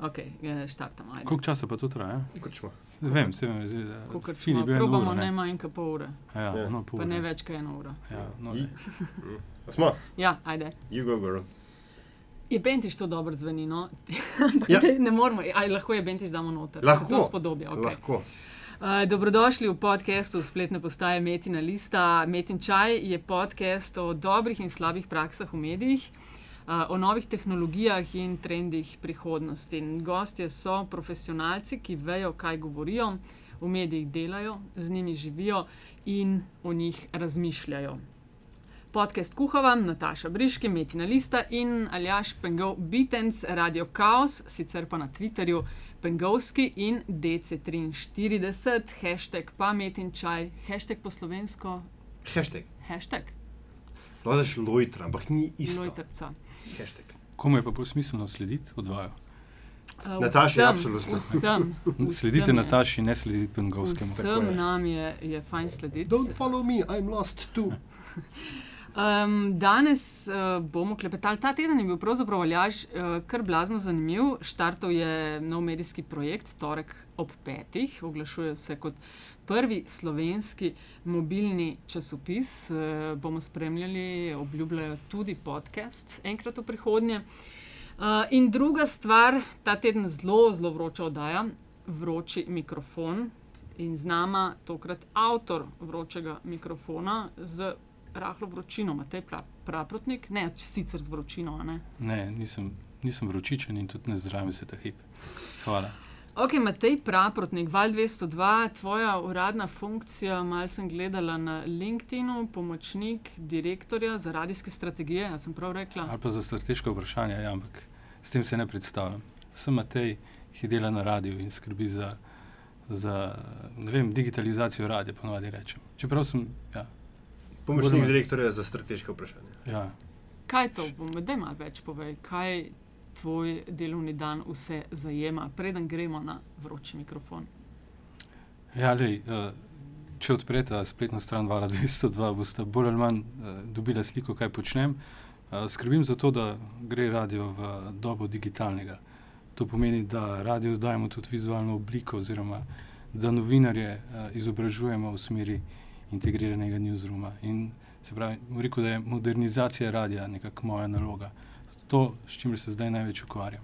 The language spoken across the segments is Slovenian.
Ok, eh, štartamo. ajde. Koliko časa pa to traja? Krčma. Vem, se vem, zdi, da Kolikor Filip je eno probamo uro, ne ne? manj kot pol ure, Ja, Ja. no, pol pa ne ure. več kot eno uro. Ja, no, I- ne. Smo, Ja, ajde. you go, girl. Je bentiš to dobro zveni, no? Ja. ja. ne moramo, ali lahko je bentiš damo noter. Lahko. To spodobi, okay. Lahko. Uh, dobrodošli v podkastu spletne postaje Metina Lista. Metin Čaj je podcast o dobrih in slabih praksah v medijih, o novih tehnologijah in trendih prihodnosti. Gostje so profesionalci, ki vejo, kaj govorijo, v medijih delajo, z njimi živijo in o njih razmišljajo. Podcast kuhava Nataša Briški, Metina Lista in Aljaš Pengov Bitens, Radio Chaos, sicer pa na Twitterju Pengovski in DC43, hashtag pa Metin Čaj, hashtag po slovensko, Hashtag. hashtag Lažeš lojtra, ampak ni isto. Lojtrca. Hashtag. Komu je pa bolj smiselno slediti od vaju? Uh, Nataši, vsem, absolutno. Vsem, Sledite vsem Nataši, ne sledite Pengovskemu. Tako je. Vsem nam je, je fajn slediti. Don't follow me, I'm lost too. Um, danes uh, bomo klepetali. Ta teden je bil pravzaprav aljaž uh, kar blazno zanimiv. Štartov je nov medijski projekt, torek ob petih. Oglašuje se kot prvi slovenski mobilni časopis. Uh, bomo spremljali, obljubljajo tudi podcast enkrat v prihodnje. Uh, in druga stvar, ta teden zelo, zelo vroča oddaja, vroči mikrofon. In z nama tokrat avtor vročega mikrofona z rahlo vročino, Matej pra, Praprotnik, ne sicer z vročino. Ne? Ne, nisem, nisem vročičen in tudi ne zdravim se ta hip. Hvala. Ok, Matej Praprotnik, Val 202, tvoja uradna funkcija, mal sem gledala na LinkedIn, pomočnik direktorja za radijske strategije, jaz sem prav rekla. Ali pa za strateško vprašanje, ja, ampak s tem se ne predstavljam. Sem Matej, ki dela na radiju in skrbi za, za ne vem, digitalizacijo radia, ponovadi rečem. Čeprav sem, ja, Pomočnik Budemo. direktorja za strateške vprašanja. ja Kaj to bomo, da malo več povej, kaj tvoj delovni dan vse zajema, preden gremo na vroči mikrofon. Ja, lej, uh, če odprete spletno stran Vala 202, boste bolj ali manj uh, dobili sliko, kaj počnem. Uh, skrbim za to, da gre radio v dobo digitalnega. To pomeni, da radio dajemo tudi vizualno obliko, oziroma da novinarje uh, izobražujemo v smeri integriranega newsrooma. In se pravi, rekel, da je modernizacija radia nekako moja naloga. To, s čimer se zdaj največ ukvarjam.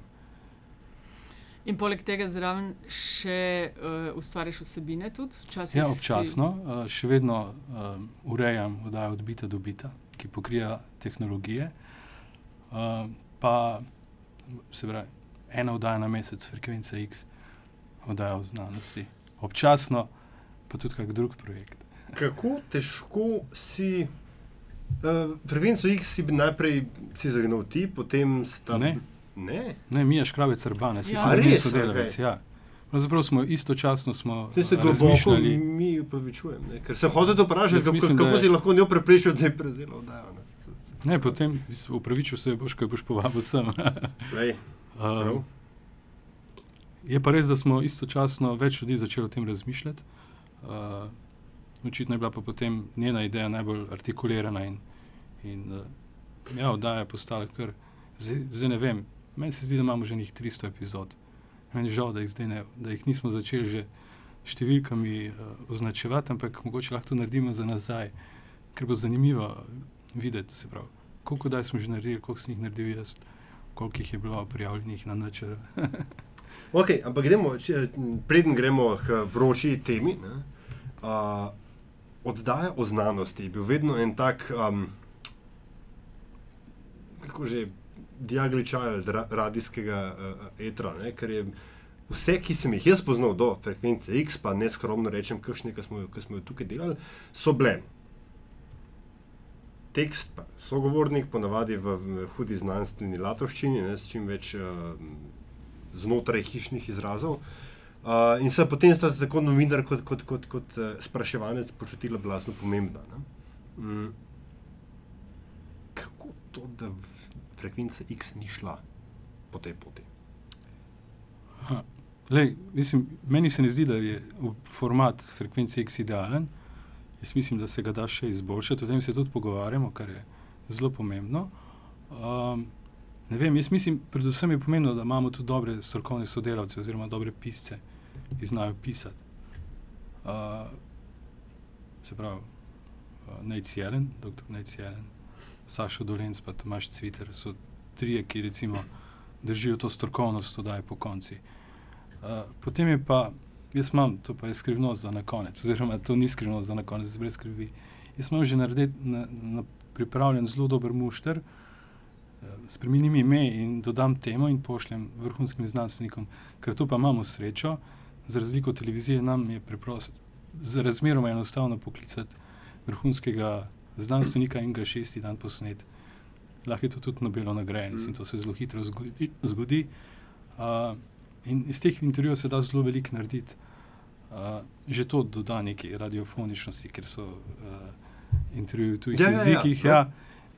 In poleg tega zraven še uh, ustvariš vsebine tudi, včasih. Ja, si- občasno, uh, še vedno um, urejam oddajo od bita do bita, ki pokrija tehnologije. Uh, pa se pravi, ena oddaja na mesec, frekvenca X, oddaja o znanosti. Občasno pa tudi kak drug projekt. Kako težko si, uh, frekvenco X si najprej si zagnal ti, potem sta. Ne. Ne. Ne, mi je škrabecRbane, si Ja. sem A bil res? sodelavec. Okej. Ja. Pravzaprav smo istočasno smo Ti se globoko razmišljali. mi upravičujem, ne? ker sem hotel to vprašati, kako, mislim, kako je- si lahko njo preprečil, da je prevzela oddajo. ne. Se- se- se- Ne, potem upravičil se boš, ko boš povabil sem. Prav. um, Je pa res, da smo istočasno več ljudi začeli o tem razmišljati. Uh, očitno je bila pa potem njena ideja najbolj artikulirana in, in uh, ja, oddaja je postala kar. Zdaj, ne vem, meni se zdi, da imamo že njih 300 epizod. Meni je žal, da jih, ne, da jih nismo začeli že številkami uh, označevati, ampak mogoče lahko to naredimo za nazaj, ker bo zanimivo videti, se pravi, koliko daj smo že naredili, koliko sem jih naredil jaz, koliko jih je bilo prijavljenih na načr. Okay, ampak gremo, če, preden gremo k vroči temi. Ne, uh, oddaja o znanosti je bil vedno en tak, um, kako že, diagličaj ra, radijskega uh, etra, ne, ker je vse, ki sem jih jaz poznal do frekvence X, pa ne skromno rečem, kakšne, ki smo, ki smo jo tukaj delali, so bile. Tekst, pa sogovornik, ponavadi v, v hudi znanstveni latovščini, ne, s čim več uh, znotraj hišnih izrazov. Uh, in se potem sta tako novinar kot, kot, kot, kot uh, spraševanec počutila blazno pomembna. Ne? Mm. Kako to, da frekvenca X ni šla po tej poti? Lej, mislim, meni se ne zdi, da je format frekvence X idealen. Jaz mislim, da se ga da še izboljšati, o tem se tudi pogovarjamo, kar je zelo pomembno. Um, Ne vem, jaz mislim, predvsem je pomembno, da imamo tudi dobre strokovne sodelavce oziroma dobre pisce, ki znajo pisati. Uh, se pravi, uh, Nec Jelen, dr. Nec Jelen, Sašo Dolenc, pa Tomaš Cviter, so trije, ki recimo držijo to strokovnost, to daje po konci. Uh, potem je pa, jaz imam, to pa je skrivnost za na konec, oziroma to ni skrivnost za na konec, brez skrbi. Jaz imam že narediti, na, na, pripravljen zelo dober mušter, spremenim ime in dodam temo in pošljem vrhunskim znanstvenikom, ker to pa imamo srečo, za razliko od televizije, nam je preprosto, razmeroma enostavno poklicati vrhunskega znanstvenika in ga šesti dan posnet. Lahko je to tudi Nobelov nagrajen mm. in to se zelo hitro zgodi. zgodi. Uh, in iz teh intervjujev se da zelo veliko narediti. Uh, že to doda neki radiofoničnosti, ker so uh, intervjuji v tujih ja, jezikih. Ja, ja. Ja.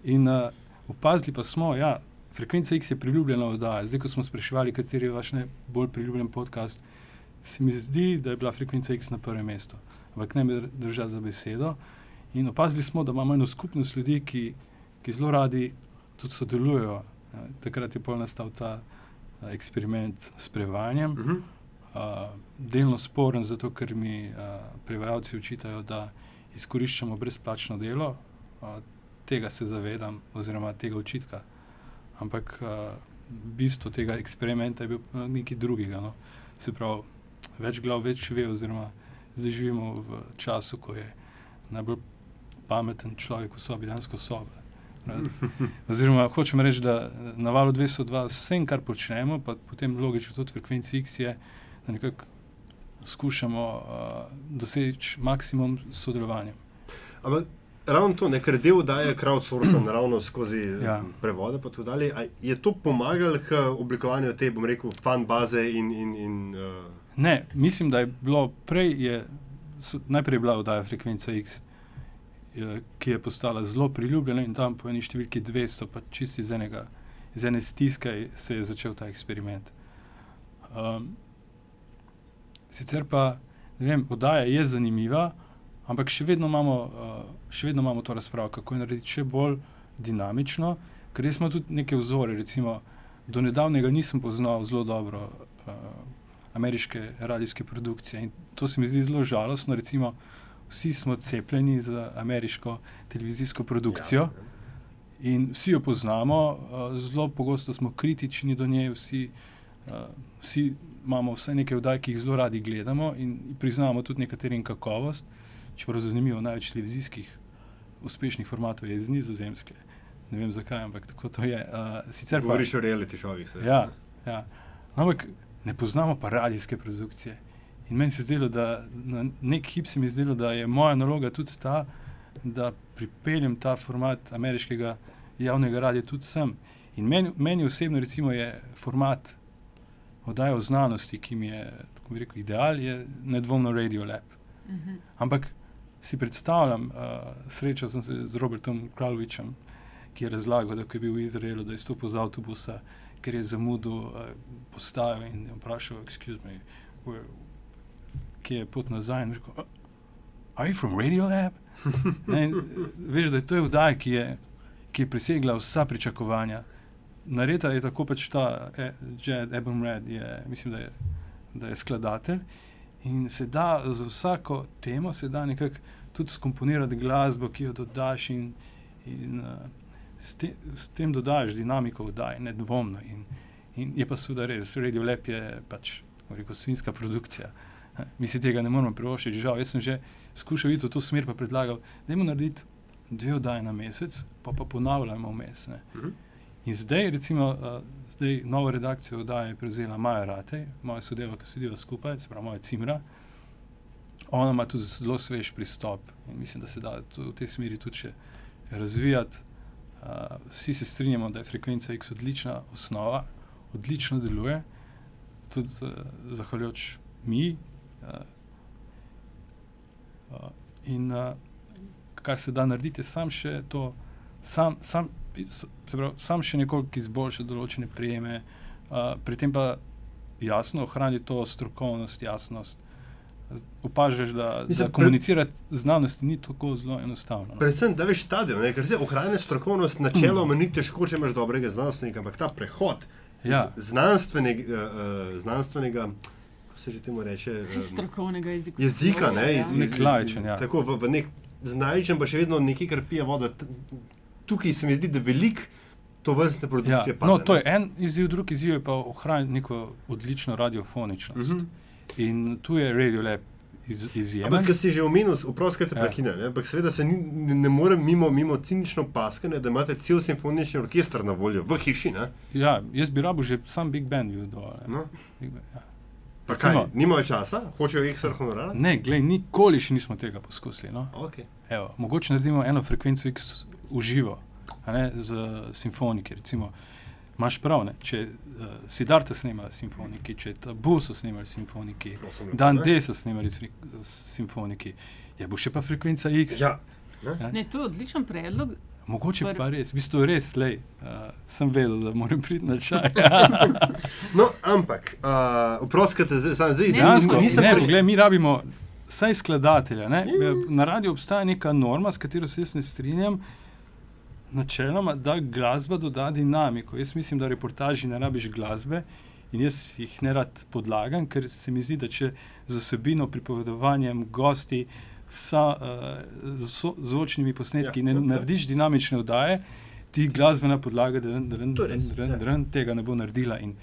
In uh, opazili pa smo, da ja, frekvenca X je priljubljena oddaja. Zdaj, ko smo spraševali, kateri je vaš najbolj priljubljen podcast, se mi zdi, da je bila frekvenca X na prvem mestu. Ampak ne me držati za besedo. In opazili smo, da imamo eno skupnost ljudi, ki, ki zelo radi tudi sodelujejo. Ja, takrat je pol nastal ta uh, eksperiment s prevajanjem. Uh -huh. uh, delno sporen, zato ker mi uh, prevajalci učitajo, da izkoriščamo brezplačno delo. Uh, tega se zavedam, oziroma tega očitka. Ampak uh, bistvo tega eksperimenta je bilo nekaj drugega. No. Se pravi, več glav, več ve, oziroma zdaj živimo v času, ko je najbolj pameten človek v sobi, dejansko sobe. Oziroma, hočem reči, da na valu 202 vse, kar počnemo, pa potem logično tudi frekvenci X je, da nekako skušamo uh, doseči maksimum sodelovanja. Ampak ravno to, ker del daje crowdsourcing, ravno skozi ja. prevode. Je to pomagalo k oblikovanju te, bom rekel, fan baze in. in, in uh... Ne, mislim, da je bilo prej, je, so, najprej je bila oddaja Frekvenca X. Ki je postala zelo priljubljena, in tam po eni številki 200, pa čisti iz, enega, iz ene stiske, se je začel ta eksperiment. Um, sicer pa, ne vem, oddaja je zanimiva, ampak še vedno imamo, uh, še vedno imamo to razpravo, kako je narediti še bolj dinamično, ker smo tudi neke vzore. Recimo, do nedavnega nisem poznal zelo dobro uh, ameriške radijske produkcije in to se mi zdi zelo žalostno. Recimo, vsi smo cepljeni za ameriško televizijsko produkcijo. Ja, In vsi jo poznamo, zelo pogosto smo kritični do nje, vsi, vsi imamo vse nekaj vdaj, ki jih zelo radi gledamo in priznamo tudi nekaterim kakovost. Čeprav je zanimivo, največ televizijskih uspešnih formatov je iz Nizozemske. Ne vem zakaj, ampak tako to je. Uh, Govoriš o reality šovih. Ja, ja. Ampak ne poznamo pa radijske produkcije. In meni se je zdelo, da na nek hip se mi je zdelo, da je moja naloga tudi ta, da pripeljem ta format ameriškega javnega radia tudi sem. In meni, meni osebno recimo, je format oddaje o znanosti, ki mi je rekel, ideal, je nedvomno Radio Lab. Uh mhm. -huh. Ampak si predstavljam, uh, srečal sem se z Robertom Kraljovičem, ki je razlagal, da je bil v Izraelu, da je stopil z avtobusa, ker je zamudil uh, postajo in je vprašal, me, where, kje je pot nazaj. In rekel, Are you from Radio Lab? in, veš, da je to vdaj, ki je, ki je presegla vsa pričakovanja. Nareda je tako pač ta eh, Jed Ebonred, mislim, da je, da je skladatelj. In se da za vsako temo, se da nekako tudi skomponirati glasbo, ki jo dodaš, in, in uh, s, te, s tem dodaš dinamiko vdaj, nedvomno. In, in je pa seveda res, Radio Lep je pač, rekel, svinska produkcija. Mi si tega ne moremo privoščiti, žal. Jaz sem že skušal iti v to smer, pa predlagal, da imamo narediti dve oddaje na mesec, pa pa ponavljamo vmes. In zdaj, recimo, uh, zdaj novo redakcijo oddaje je prevzela Maja Rate, moja sodelavka, ki sediva skupaj, se pravi moja Cimra. Ona ima tudi zelo svež pristop in mislim, da se da v tej smeri tudi še razvijati. Uh, vsi se strinjamo, da je frekvenca X odlična osnova, odlično deluje, tudi uh, zahvaljujoč mi. Uh, uh, in uh, kar se da narediti, je sam še to, sam, sam pravi, sam še nekoliko izboljša določene prijeme, uh, pri tem pa jasno ohrani to strokovnost, jasnost, z- opažaš, da, Mislim, da komunicirati znanost ni tako zelo enostavno. No. Predvsem, da veš stadion, ne? ker se ohranja strokovnost, načeloma ni težko, če imaš dobrega znanstvenika, ampak ta prehod Ja. z znanstvenega, uh, znanstvenega, kako se že temu reče, Iz um, strokovnega jezika. jezika, ne, iz, iz, Nek laičen, ja. tako v, v nek znajočem, pa še vedno nekaj, kar pije vodo. T- Tukaj se mi zdi, da veliko to vrstne Ja, produkcije pade. no, to je en izziv, drugi izziv je pa ohraniti neko odlično radiofoničnost. Mhm. In tu je Radio Lab iz, izjemen. Ampak, ker si že omenil, oprosti, te Ja. prekine, ne? ampak seveda se ni, ne, ne morem mimo, mimo cinično paskane, da imate cel simfonični orkester na voljo v hiši. Ne? Ja, jaz bi rabo že sam Big Band videl dol. No? Big Band, Ja. Pa kaj, Recimo- nimajo časa, hočejo ekstra honorar? Ne, glej, nikoli še nismo tega poskusili. No. Okay. Evo, mogoče naredimo eno frekvenco X v živo, a ne z simfoniki. Recimo, imaš prav, ne? če uh, Sidarta snema simfoniki, če Tabu so snemali simfoniki, Dan ne? D so snemali s fri- s simfoniki, je bo še pa frekvenca X. Ja. Ne, to je odličen predlog. Mogoče Prv- pa res, v bistvu res, lej, uh, sem vedel, da moram priti na čaj. No, ampak, uh, oprostite, zdaj, sam zdaj Ne, Dejansko, nisem ne, pre- poglej, mi rabimo vsaj skladatelja. Ne? Ja. Na radiju obstaja neka norma, s katero se jaz ne strinjam. Načeloma, da glasba doda dinamiko. Jaz mislim, da reportaži ne rabiš glasbe in jaz jih ne rad podlagam, ker se mi zdi, da če z osebino, pripovedovanjem, gosti, sa, uh, z zvočnimi posnetki Ja, ne ja. narediš dinamične oddaje, ti glasbena podlaga dren, dren, To je res, dren, dren, ja. dren, tega ne bo naredila. In,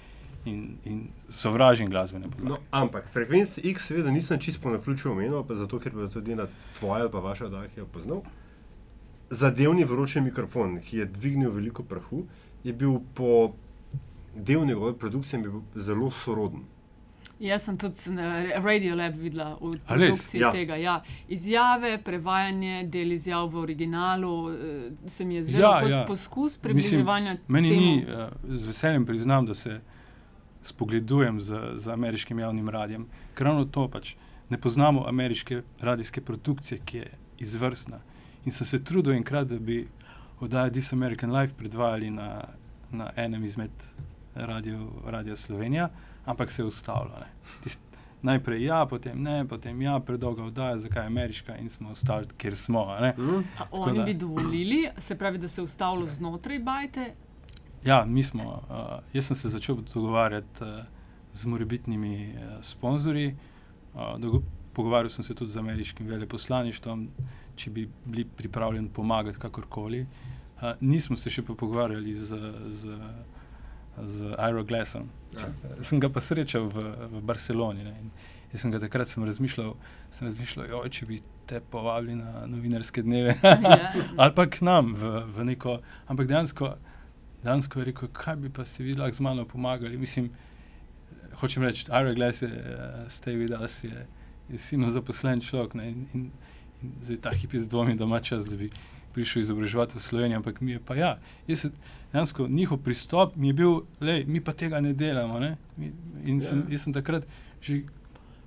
in, in sovražim glasbene podlage. No, ampak frekvenc X, seveda nisem čisto na ključu omenil, zato, ker bi tudi na tvoje ali pa vaše oddaje poznal. Zadevni vroči mikrofon, ki je dvignil veliko prahu, je bil po del njegove produkcije zelo soroden. Jaz sem tudi na Radio Lab videla v produkciji Ja. tega. Ja. Izjave, prevajanje, del izjav v originalu, eh, se mi je zdelo Ja, kot ja. poskus približevanja. Meni temu. ni, uh, z veseljem priznam, da se spogledujem z, z ameriškim javnim radijem, ker ravno to pač ne poznamo ameriške radijske produkcije, ki je izvrstna. In sem se trudil enkrat, da bi oddajo This American Life predvajali na, na enem izmed radio, radio Slovenija, ampak se je ustavilo. ne. Tist, najprej ja, potem ne, potem ja, predolga oddaja, zakaj je ameriška in smo ostali, kjer smo. a ne. A oni da- bi dovolili, se pravi, da se je ustavilo znotraj bajte. Ja, mi smo. Uh, jaz sem se začel dogovarjati uh, z morebitnimi uh, sponzorji. Uh, pogovarjal sem se tudi z ameriškim veleposlaništvom, če bi bili pripravljeni pomagati kakorkoli. Uh, nismo se še pa pogovarjali z, z, z Aeroglassom. Ja. Sem ga pa srečal v, v Barceloni. Ne, in jaz sem ga takrat sem razmišljal, sem razmišljal joj, če bi te povabili na novinarske dneve. Ja. ali pa k nam v, v neko. Ampak dejansko, dejansko je rekel, kaj bi pa si vi lahko z mano pomagali. Mislim, hočem reči, Aeroglass je, uh, stay with us, je, je silno zaposlen človek. Ne, in, in zdaj ta hip je z dvomi, da ima čas, da bi prišel izobraževati v Slovenijo, ampak mi je pa ja. Jaz dejansko njihov pristop mi je bil, lej, mi pa tega ne delamo. Ne? Mi, in sem, Ja. jaz sem takrat že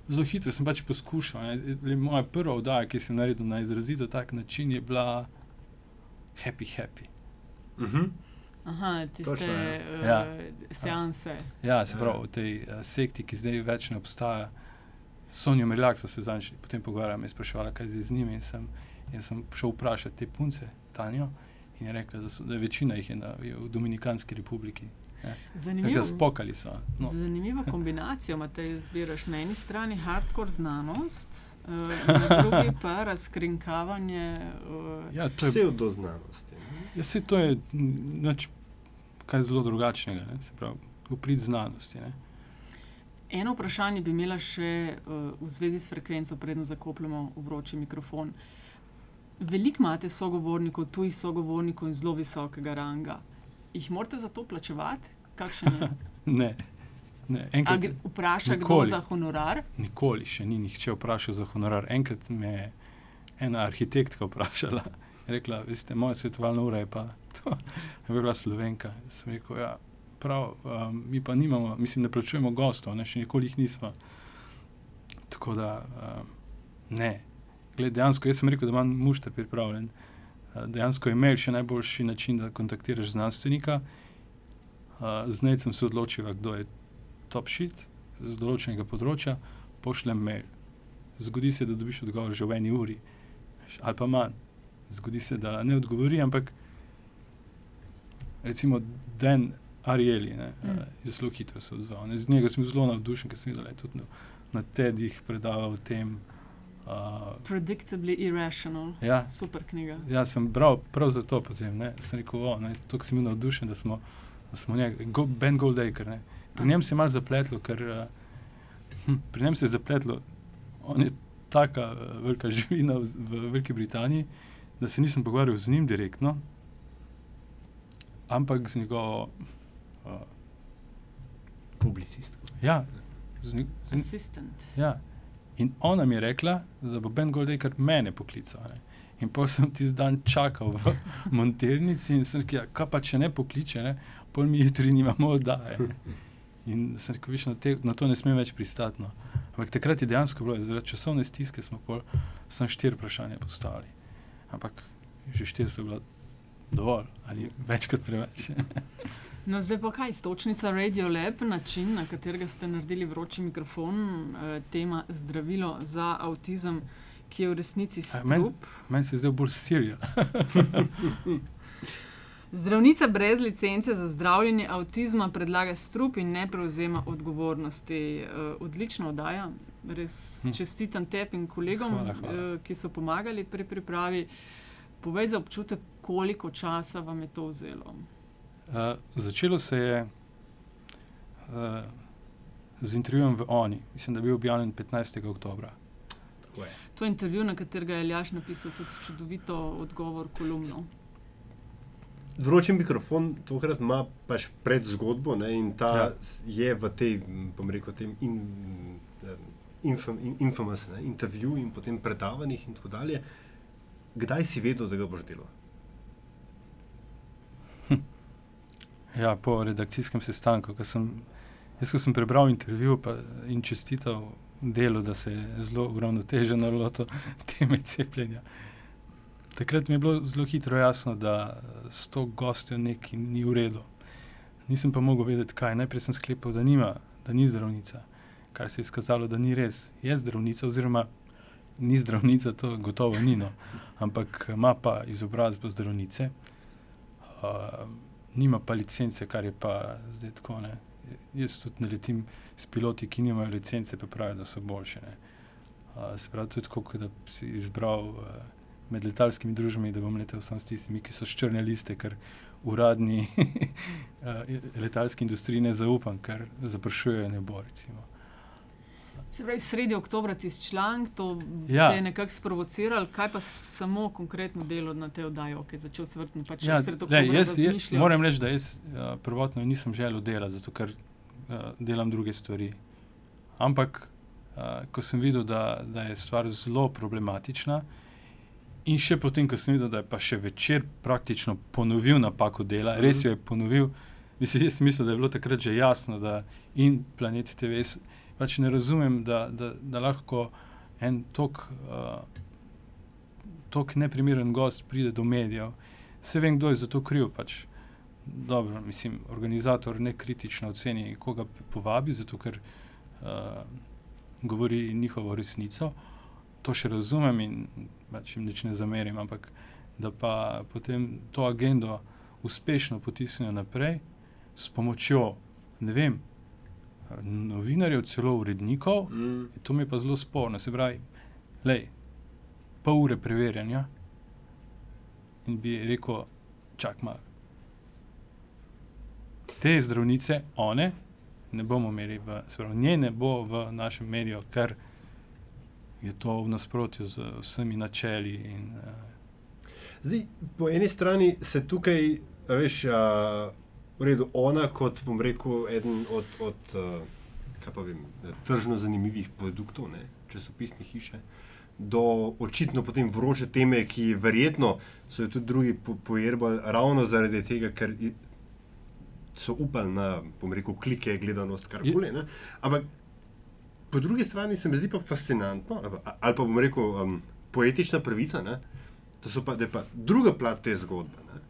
zelo hitro sem pač poskušal. Ne? Le Moja prva oddaja, ki sem naredil na izrazito tak način, je bila happy, happy. Mhm. Aha, tiste Točno, ja. uh, Ja. seanse. Ja, se pravi, v tej uh, sekti, ki zdaj več ne obstaja. Sonjo Merjak so se zadnjič potem pogovarjali, me je sprašvala, kaj je z njimi. In sem, in sem šel vprašati te punce, Tanjo, in je rekla, da, so, da večina jih je, na, je v Dominikanski republiki. Zanimivo. Spokali so. No. Zanimivo kombinacijo imate, zbiraš na eni strani hardcore znanost, uh, na drugi pa razkrinkavanje. Uh, Ja, Pseudoznanosti. ja, se to je mm, nič kaj zelo drugačnega, ne? se pravi, v prid znanosti. Ne? Eno vprašanje bi imela še uh, v zvezi s frekvenco, predno zakopljamo v vroči mikrofon. Veliko imate sogovornikov, tujih sogovornikov in zelo visokega ranga. Jih morate za to plačevati? Kakšen je? Ne, ne. Enkrat, vpraša kdo nikoli. za honorar? nikoli še ni nihče vprašal za honorar. Enkrat me je ena arhitektka vprašala, rekla, veste, moja svetovalna ura je pa to, je bila slovenka. Sem rekel, ja, prav, um, mi pa nimamo, mislim, ne plačujemo gostov, ne, še nikoli jih nismo. Tako da, um, ne. Gled, dejansko, jaz sem rekel, da imam mušta pripravljen. Uh, Dejansko je mail še najboljši način, da kontaktiraš znanstvenika. Uh, Zdaj sem se odločil, kdo je top shit z določenega področja, pošljem mail. zgodi se, da dobiš odgovor že v eni uri, ali pa manj. Zgodi se, da ne odgovori, ampak recimo Dan Arieli ne, mm. je zelo hitro se odzval. Ne. Z njega sem bil zelo navdušen, ker sem videl, da je tudi na, TED-ih predaval o tem. Uh, Predictably irrational. Ja, Super knjiga. Ja, sem bral prav zato potem. Ne, sem rekel, da sem bil navdušen, da smo, da smo njega, Go, Ben Goldacre. Ne. Pri njem se je malo zapletlo, ker uh, hm, pri njem se je zapletlo, on je taka uh, velika živina v, v Veliki Britaniji, da se nisem pogovarjal z njim direktno, ampak z njegovo uh, publicistko. Ja, z njegovo asistent. Ja. In ona mi je rekla, da bo Ben Goldacre mene poklical. Ne. In potem sem ti dan čakal v monternici in sem rekel, ja, kaj pa če ne pokliče, ne, pol mi jutri nimamo oddaje. In sem rekel, viš, na, te, na to ne smem več pristati. No. Ampak takrat je dejansko bilo, zaradi časovne stiske smo pol, sem štiri vprašanja postavili. Ampak že štiri so bila dovolj ali več kot preveč. No, zdaj pa kaj, stočnica Radio Lab, način, na katerega ste naredili vroči mikrofon, eh, tema zdravilo za avtizem, ki je v resnici strup. Meni men se zdaj bolj sirija. Zdravnica brez licence za zdravljenje avtizma predlaga strup in ne prevzema odgovornosti. Uh, odlično oddaja, res hm. čestitam tebi in kolegom, hvala, hvala. Uh, ki so pomagali pri pripravi. Povej za občutek, koliko časa vam je to vzelo. Uh, začelo se je uh, z intervjujem v Oni, mislim, da je bil objavljen 15. oktober. To je intervju, na katerega je Ljaš napisal tudi čudovito odgovor kolumno. Vroči mikrofon tokrat ima pač pred zgodbo ne, in ta ja. je v tej, bom rekel, tem in, infam, in, infamous ne, intervju in potem predavanjih in tako dalje. Kdaj si vedel, da ga boš delal? Hm. Ja, po redakcijskem sestanku, ko sem, jaz, ko sem prebral intervju in čestital delu, da se je zelo uravnoteženo lotil teme cepljenja. Takrat mi je bilo zelo hitro jasno, da s to gostjo nekaj ni v redu. Nisem pa mogel vedeti, kaj. Najprej sem sklepal, da, nima, da ni zdravnica, kar se je izkazalo, da ni res. Je zdravnica, oziroma ni zdravnica, to gotovo ni, no. ampak ima pa izobrazbo zdravnice, uh, nima pa licence, kar je pa zdaj tako. Ne. Jaz tudi ne letim s piloti, ki nimajo licence, pa pravijo, da so boljše. Uh, se pravi, tudi tako, da si izbral. Uh, med letalskimi družbami, da bom letel samo s tistimi, ki so črne liste, ker uradni eh, letalski industriji ne zaupam, ker zapršujejo nebo. Recimo. Se pravi, sredi oktobra ti si članek, to ja. je nekako sprovociral, kaj pa samo konkretno delo na te oddaje, ki je začel se vrteti? Pač ja, jaz jaz moram reči, da jaz uh, prvotno nisem želel delati, zato ker uh, delam druge stvari. Ampak, uh, ko sem videl, da, da je stvar zelo problematična, In še potem, ko sem videl, da je pa še večer praktično ponovil napako dela, -hmm. res jo je ponovil. Mislim, jaz mislim, da je bilo takrat že jasno, da in planet TV. Pač ne razumem, da, da, da lahko en tok, uh, tok neprimeren gost pride do medijev. Vse vem, kdo je za to kriv. Pač. Dobro, mislim, organizator ne kritično oceni, koga povabi, zato ker uh, govori njihovo resnico. To še razumem in pač jim nič ne zamerim, ampak da pa potem to agendo uspešno potisnejo naprej s pomočjo, ne vem, novinarjev, celo urednikov, mm. to mi je pa zelo sporno. Se pravi, lej, pol ure preverjanja in bi rekel, čak mal. Te zdravnice, one, ne bomo imeli, v, se pravi, nje ne bo v našem mediju, ker je to v nasprotju z vsemi načeli. In, uh... Zdaj, po eni strani se tukaj, veš, uh, v redu, ona kot, bom rekel, eden od, od uh, vem, tržno zanimivih produktov, ne, časopisne hiše. Do očitno potem vroče teme, ki verjetno so jo tudi drugi pojerbali, ravno zaradi tega, ker so upali na, bom rekel, klike, gledanost, kar koli. Ampak po drugi strani se mi zdi pa fascinantno, ali pa bom rekel, um, poetična pravica, ne? to pa, pa druga plat te zgodbe. Ne?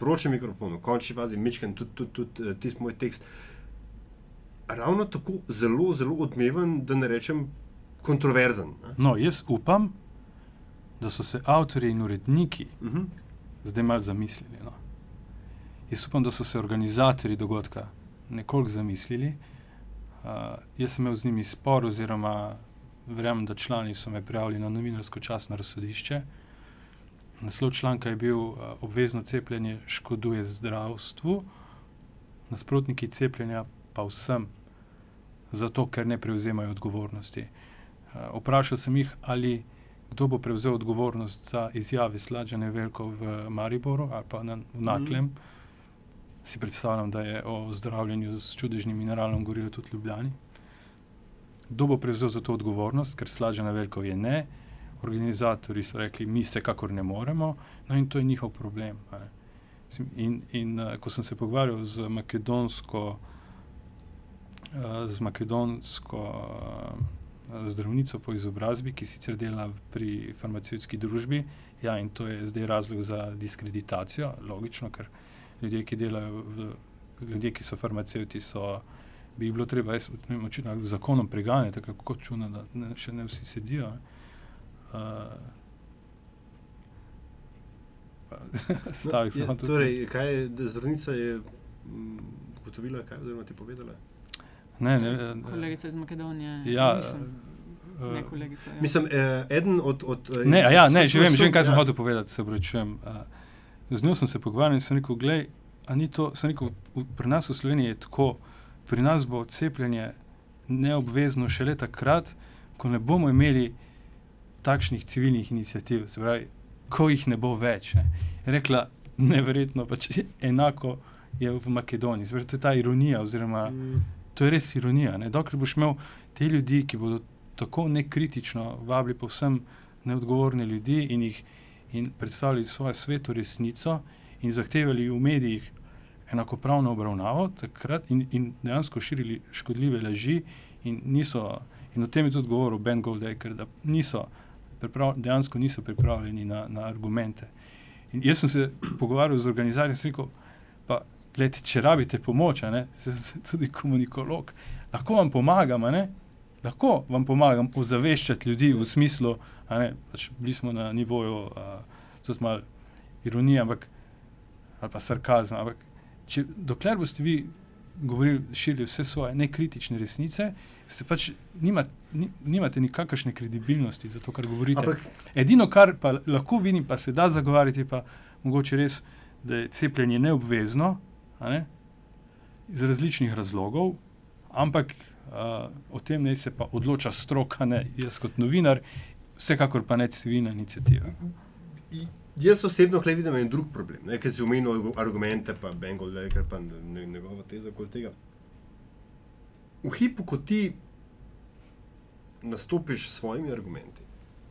Vroče mikrofon, v končni fazi, mečken, tudi tud, tud, tud, tisti moj tekst. Ravno tako zelo, zelo odmeven, da ne rečem kontroverzen. Ne? No, jaz upam, da so se avtori in uredniki Uh -huh. zdaj malo zamislili. No. Jaz upam, da so se organizatori dogodka nekoliko zamislili. Uh, jaz sem imel z njimi spor, oziroma verjamem, da člani so me prijavili na novinarsko časno razsodišče. Naslov članka je bil uh, Obvezno cepljenje škoduje zdravstvu, nasprotniki cepljenja pa vsem, zato ker ne prevzemajo odgovornosti. Uh, vprašal sem jih, ali kdo bo prevzel odgovornost za izjave Slađane Velko v Mariboru ali pa na, v Naklem. Mm. Si predstavljam, da je o zdravljenju s čudežnim mineralom govorilo tudi Ljubljani. Kdo bo prevzel za to odgovornost, ker Slađana Velko je ne, organizatori so rekli, mi se kakor ne moremo, no in to je njihov problem. In, in uh, ko sem se pogovarjal z makedonsko, uh, z makedonsko uh, zdravnico po izobrazbi, ki sicer dela pri farmacevtski družbi, ja, in to je zdaj razlog za diskreditacijo, logično, ker ljudje, ki delajo, v, ljudje, ki so farmacevti, so. Bi bilo treba, jaz ne vem, očitno zakonom preganjati, tako kot čuna, da ne, še ne vsi sedijo. ne. Uh, Stavek Ja, samo tukaj. torej, kaj je zdravnica je mm, ugotovila, kaj oziroma ti povedala? Ne, ne, ne, Kolegica iz Makedonije. Ja, Mislim, uh, ne kolegica. Ja. Mislim, eh, eden od. od eh, Ne, ja, ne, že vem, že vem, kaj sem ja. hotel povedati, se upravičujem. Uh, z njo sem se pogovarjal in sem rekel, gledaj, a ni to, sem rekel, v, pri nas v Sloveniji je tako, pri nas bo cepljenje neobvezno šele takrat, ko ne bomo imeli takšnih civilnih inicijativ, se pravi, ko jih ne bo več. Ne. Rekla, neverjetno, pač enako je v Makedoniji. Pravi, to je ta ironija, oziroma Mm, to je res ironija. Ne? Dokler boš imel te ljudi, ki bodo tako nekritično vabili povsem neodgovorne ljudi in jih in predstavljali svojo sveto resnico in zahtevali v medijih enakopravno obravnavo, takrat in, in dejansko širili škodljive laži, in, niso, in o tem je tudi govoril Ben Goldaker, da niso priprav, dejansko niso pripravljeni na, na argumente. In jaz sem se pogovarjal z organizatorjem in sem rekel, pa Glejte, če rabite pomoč, ne, sem tudi komunikolog, lahko vam pomagam, ne, lahko vam pomagam ozaveščati ljudi v smislu, ne, pač bili smo na nivoju, a, tudi malo ironije, ampak ali pa sarkazma, ampak če, dokler boste vi govorili, širili vse svoje nekritične resnice, ste pač nima, ni, nimate nikakršne kredibilnosti za to, kar govorite. Ampak Edino, kar pa lahko vidim, pa se da zagovarjati, pa mogoče res, da je cepljenje neobvezno, ne, iz različnih razlogov, ampak uh, o tem naj se pa odloča stroka, ne jaz kot novinar, vsekakor pa ne civilna inicijativa. Jaz osebno vidim en drug problem, ne, ker si omenil argumente, pa Bengal, ker pa ne- njegova teza okoli tega. V hipu, ko ti nastopiš s svojimi argumenti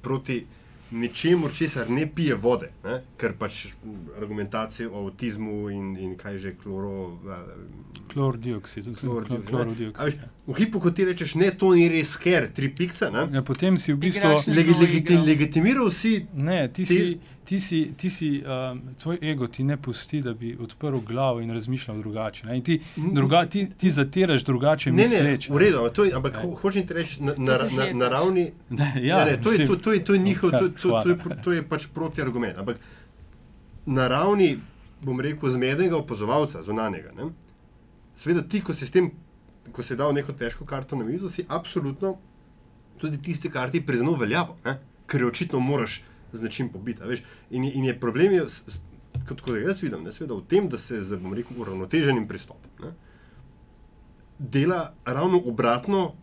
proti nečemu, česar ne pije vode, ne, ker pač argumentacije o avtizmu in, in kaj že kloro. eh, Klor dioksid, Klordioksid, ne. klor A dioksid. veš, V hipu, ko ti rečeš, ne, to ni res ker, tri pikce, ne, Ja, potem si v bistvu. Legi, igro. legitimiral si Ne, ti Ti- si, ti si, ti si um, tvoj ego ti ne pusti, da bi odprl glavo in razmišljal drugače. Ne? In ti, druga, ti, ti zatiraš drugače Ne, ne, misleče. v redu, ampak to je, ampak Ne. ho, hočem ti reči, na, na, na, na ravni. Ne, Ja, ja, ne, to, je, to, to, je, to je njihov, to, to, to, to, je, to je pač protiargument. Ampak na ravni, bom rekel, zmednega opazovalca, zunanjega. Ne? Sveda ti, ko si s tem, ko si dal neko težko karto na mizo, si absolutno tudi tiste karti priznal veljavo, ne? ker jo očitno moraš z nečim pobiti. a veš. In, in je problem, je, kot, kot jaz vidim, ne, seveda v tem, da se z rekel, uravnoteženim pristopom ne, dela ravno obratno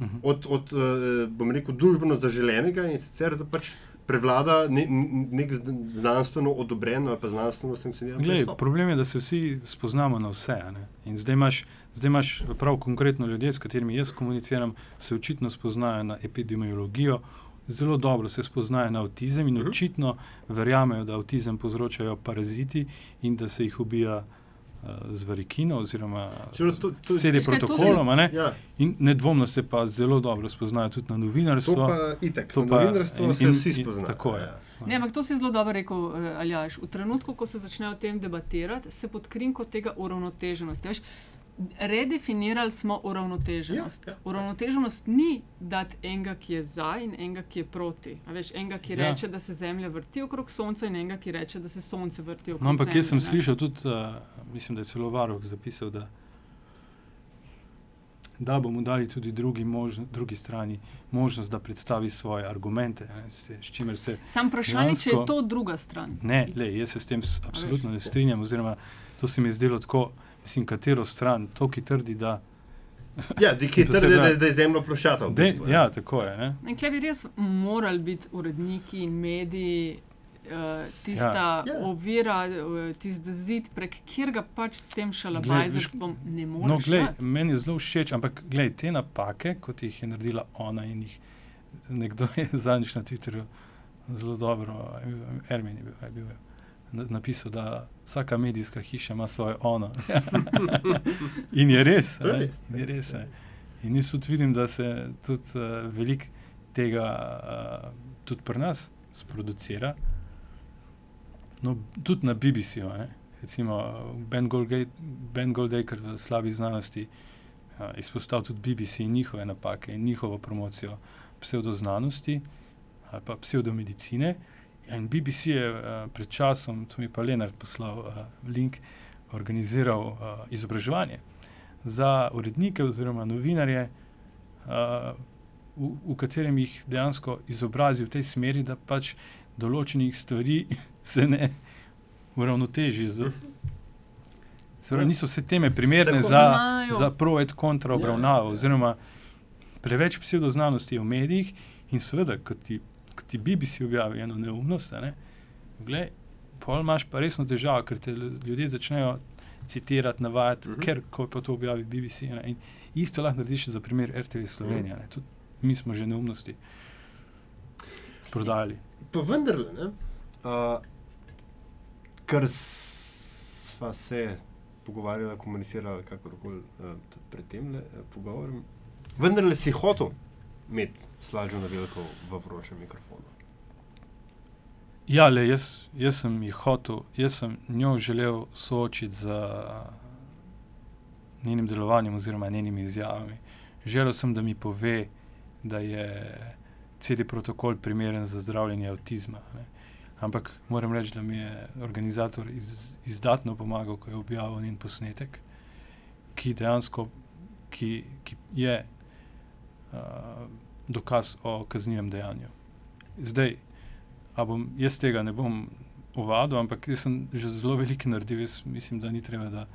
Mhm. od, od eh, bom rekel, družbeno zaželenega in sicer, da pač prevlada ne, nek znanstveno odobren ali pa znanstveno sankcioniran pristop. problem je, da se vsi spoznamo na vse. In zdaj imaš, zdaj imaš prav konkretno ljudje, s katerimi jaz komuniciram, se očitno spoznajo na epidemiologijo, zelo dobro se spoznajo na avtizem in Mhm. očitno verjamejo, da avtizem povzročajo paraziti in da se jih ubija uh, z varikino oziroma to- to- sedi to protokolom. a ne. Ja, In nedvomno se pa zelo dobro spoznajo tudi na to novinarstvo. pa itek, to to pa- novinarstvo in- se in- vsi in- spoznajo. tako je. Ja. Ne, ampak to si zelo dobro rekel, uh, Aljaš. V trenutku, ko se začne o tem debatirati, se pod krinko tega uravnoteženosti. Veš, redefinirali smo uravnoteženost. Ja, ja. Uravnoteženost ni dati enega, ki je za in enega, ki je proti. A veš, enega, ki Ja. reče, da se Zemlja vrti okrog Sonca, in enega, ki reče, da se Sonce vrti okrog No, ampak jaz sem Zemlje, ne. slišal tudi, uh, mislim, da je celo Varoh zapisal, da, da bomo dali tudi drugi, možno, drugi strani možnost, da predstavi svoje argumente, ne, s, s čimer se Sam vprašanje, če je to druga stran. Ne, le, jaz se s tem absolutno ne strinjam, oziroma to se mi je zdelo tako, mislim, katero stran, to, ki trdi, da. Ja, di, ki trdi, da, da je zemlja ploščata. v De, bistvu, ja. ja, tako je. Ne? In klej bi res morali biti uredniki in mediji. Uh, tista Ja. ja. ovira, uh, tisti zid, prek katerega pač s tem šalabajzerstvom ne moreš. No, glej, dati. meni je zelo všeč, ampak glej, te napake, kot jih je naredila ona in jih nekdo je zadnjič na Twitterju zelo dobro, Ermin je bil, je bil na- napisal, da vsaka medijska hiša ima svoje ono. in je res. Je res. Je res ne. in jaz tudi vidim, da se tudi uh, veliko tega uh, tudi pri nas sproducira. No, tudi na BBC-ju, ne. recimo Ben Goldacre v slabi znanosti uh, izpostavil tudi BBC in njihove napake in njihovo promocijo pseudoznanosti ali pa pseudomedicine. In BBC je uh, pred časom, to mi pa Leonard poslal uh, link, organiziral uh, izobraževanje za urednike oziroma novinarje, uh, v, v katerem jih dejansko izobrazi v tej smeri, da pač določenih stvari se ne uravnoteži. Z, se pravi, niso vse teme primerne Tako za, imajo- za pro et kontra Ja, obravnavo, ja. oziroma preveč pseudoznanosti je v medijih in seveda, ko ti, ti BBC objavi eno neumnost, ne, glej, pol imaš pa resno težavo, ker te ljudje začnejo citirati, navajati, uh Mhm. -huh. ker ko pa to objavi BBC. Ne, in isto lahko narediš za primer RTV Slovenija. Ne, tudi mi smo že neumnosti prodali. Pa vendarle, ne, uh, ker sva se pogovarjala, komunicirala, kakorkoli uh, pred tem uh, pogovorom, vendarle si hotel imeti slažo na veliko v vročem mikrofonu. Ja, le jaz, jaz sem jih hotel, jaz sem njo želel soočiti z njenim delovanjem oziroma njenimi izjavami. Želel sem, da mi pove, da je CD protokol primeren za zdravljenje avtizma. Ne. Ampak moram reči, da mi je organizator iz, izdatno pomagal, ko je objavil njen posnetek, ki dejansko ki, ki je dokaz o kaznivem dejanju. Zdaj, bom, jaz tega ne bom uvadil, ampak jaz sem že zelo veliko naredil. Jaz mislim, da ni treba, da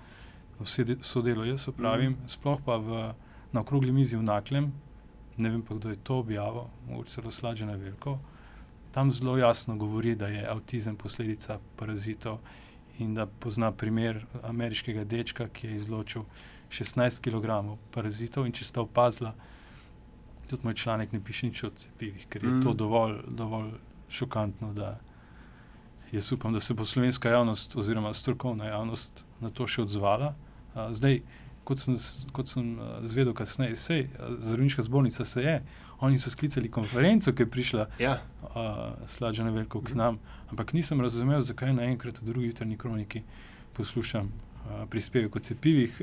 vse, de, delo jaz opravim. Mm. Sploh pa v, na okrogli mizi v Naklem, ne vem pa, kdo je to objavil, mogoče celo slađena veliko. Tam zelo jasno govori, da je avtizem posledica parazitov in da pozna primer ameriškega dečka, ki je izločil 16 kg parazitov. In če ste opazili, tudi moj članek ne piše nič o cepivih, ker je mm. to dovolj. dovolj šokantno, da jaz upam, da se bo slovenska javnost oziroma strokovna javnost na to še odzvala. A, zdaj, kot sem, kot sem zvedel kasneje, sej, zdravniška zbornica se je, oni so sklicali konferenco, ki je prišla Ja, slađena veliko k nam, ampak nisem razumel, zakaj naenkrat v drugi jutrni kroniki poslušam a, prispevek o cepivih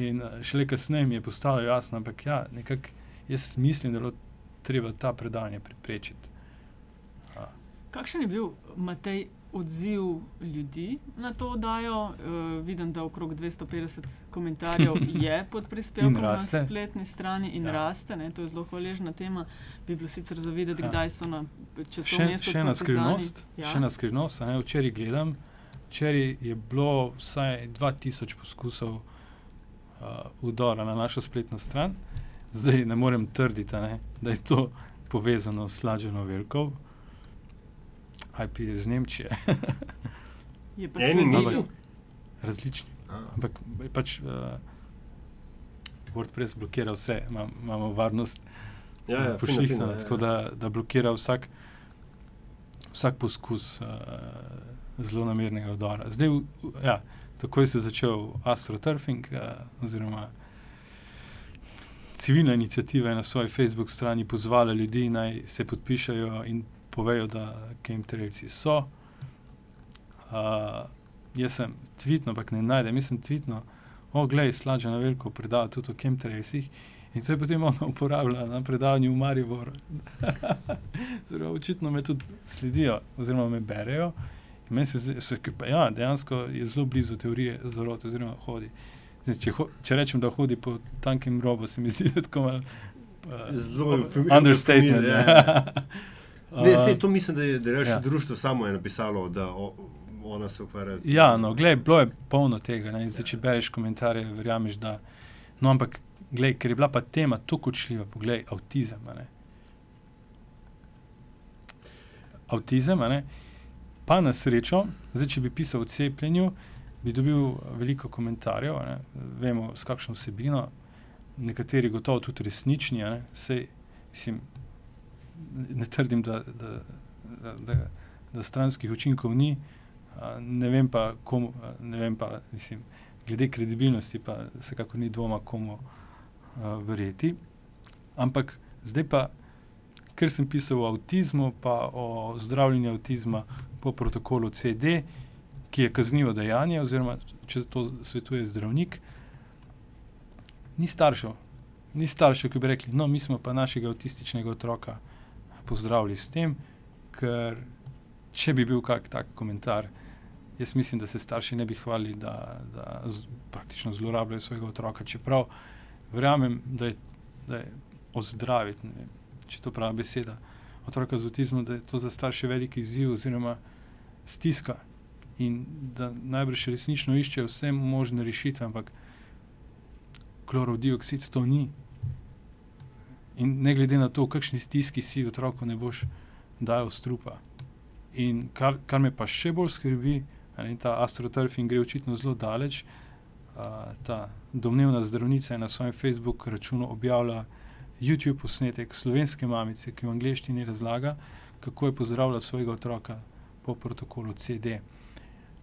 in šele kasneje mi je postalo jasno, ampak ja, nekako jaz mislim, da je bilo treba ta predanje preprečiti. Kakšen je bil Matej odziv ljudi na to oddajo? Uh, vidim, da okrog 250 komentarjev je pod prispevkom na spletni strani in Ja. raste. Ne? To je zelo hvaležna tema. Bi bilo sicer za videti, Ja. kdaj so na časovnem mestu. še ena skrivnost, ja. Še ena skrivnost a ne, včeraj gledam, včeraj je bilo vsaj 2000 poskusov uh, udora na našo spletno stran, zdaj ne morem trditi, ne, da je to povezano s slađeno veljko. IP je iz Nemčije, Je pa eni sledil. niso. različni. A, Ampak je pač uh, WordPress blokira vse, Imam, imamo varnost Ja, ja, pošlihtano, fino, ja, tako ja. da, da blokira vsak, vsak poskus uh, zelo namernega udara. Zdaj, v- v- ja, takoj se je začel astroturfing, uh, oziroma civilna inicijativa je na svoji Facebook strani pozvala ljudi, naj se podpišajo in povejo, da chemtrailci so. Uh, jaz sem tvitno, ampak ne najdem, jaz sem tvitno o, glej, slađa na veliko predava tudi o chemtrailsih. In to je potem ona uporabljala na predavanju v Mariboru. Zelo očitno me tudi sledijo, oziroma me berejo. In meni se zdi, pa, ja, dejansko je zelo blizu teorije zarote, oziroma hodi. Zdaj, če, ho, če rečem, da hodi po tankem robu, se mi zdi, tako malo. Uh, Zelo understatement. Ja. Ne, Uh, sej, to mislim, da je, da ja. ja. društvo samo je napisalo, da o, ona se ukvarja. Ja, no, glej, bilo je polno tega. Ne? Zdaj, če bereš komentarje, verjameš, da. No, ampak, glej, ker je bila pa tema tako kočljiva, poglej, avtizem. ne. Avtizem, ne. pa na srečo, zdaj, če bi pisal o cepljenju, bi dobil veliko komentarjev, ne. vemo, s kakšno vsebino, nekateri gotovo tudi resnični. ne. Sej, mislim, ne trdim, da, da, da, da, da stranskih učinkov ni. Ne vem pa, komu, ne vem pa, mislim, glede kredibilnosti, pa vsekakor ni dvoma, komu verjeti. Ampak zdaj pa, ker sem pisal o avtizmu, pa o zdravljenju avtizma po protokolu CD, ki je kaznivo dejanje, oziroma če to svetuje zdravnik, ni staršev. Ni staršev, ki bi rekli, no, mi smo pa našega avtističnega otroka pozdravili s tem, ker če bi bil kak tak komentar, jaz mislim, da se starši ne bi hvalili, da, da z, praktično zlorabljajo svojega otroka. Čeprav verjamem, da je, da je ozdraviti, vem, če to prava beseda, otroka z avtizmom, da je to za starše velik izziv oziroma stiska. In da najbrž resnično iščejo vse možne rešitve, ampak klorodioksid to ni. In ne glede na to, v kakšni stiski si, otroku ne boš dajal strupa. In kar, kar me pa še bolj skrbi, ne, ta astroturfing gre očitno zelo daleč. A, ta domnevna zdravnica je na svojem Facebook računu objavila YouTube posnetek slovenske mamice, ki v angleščini razlaga, kako je pozdravila svojega otroka po protokolu CD.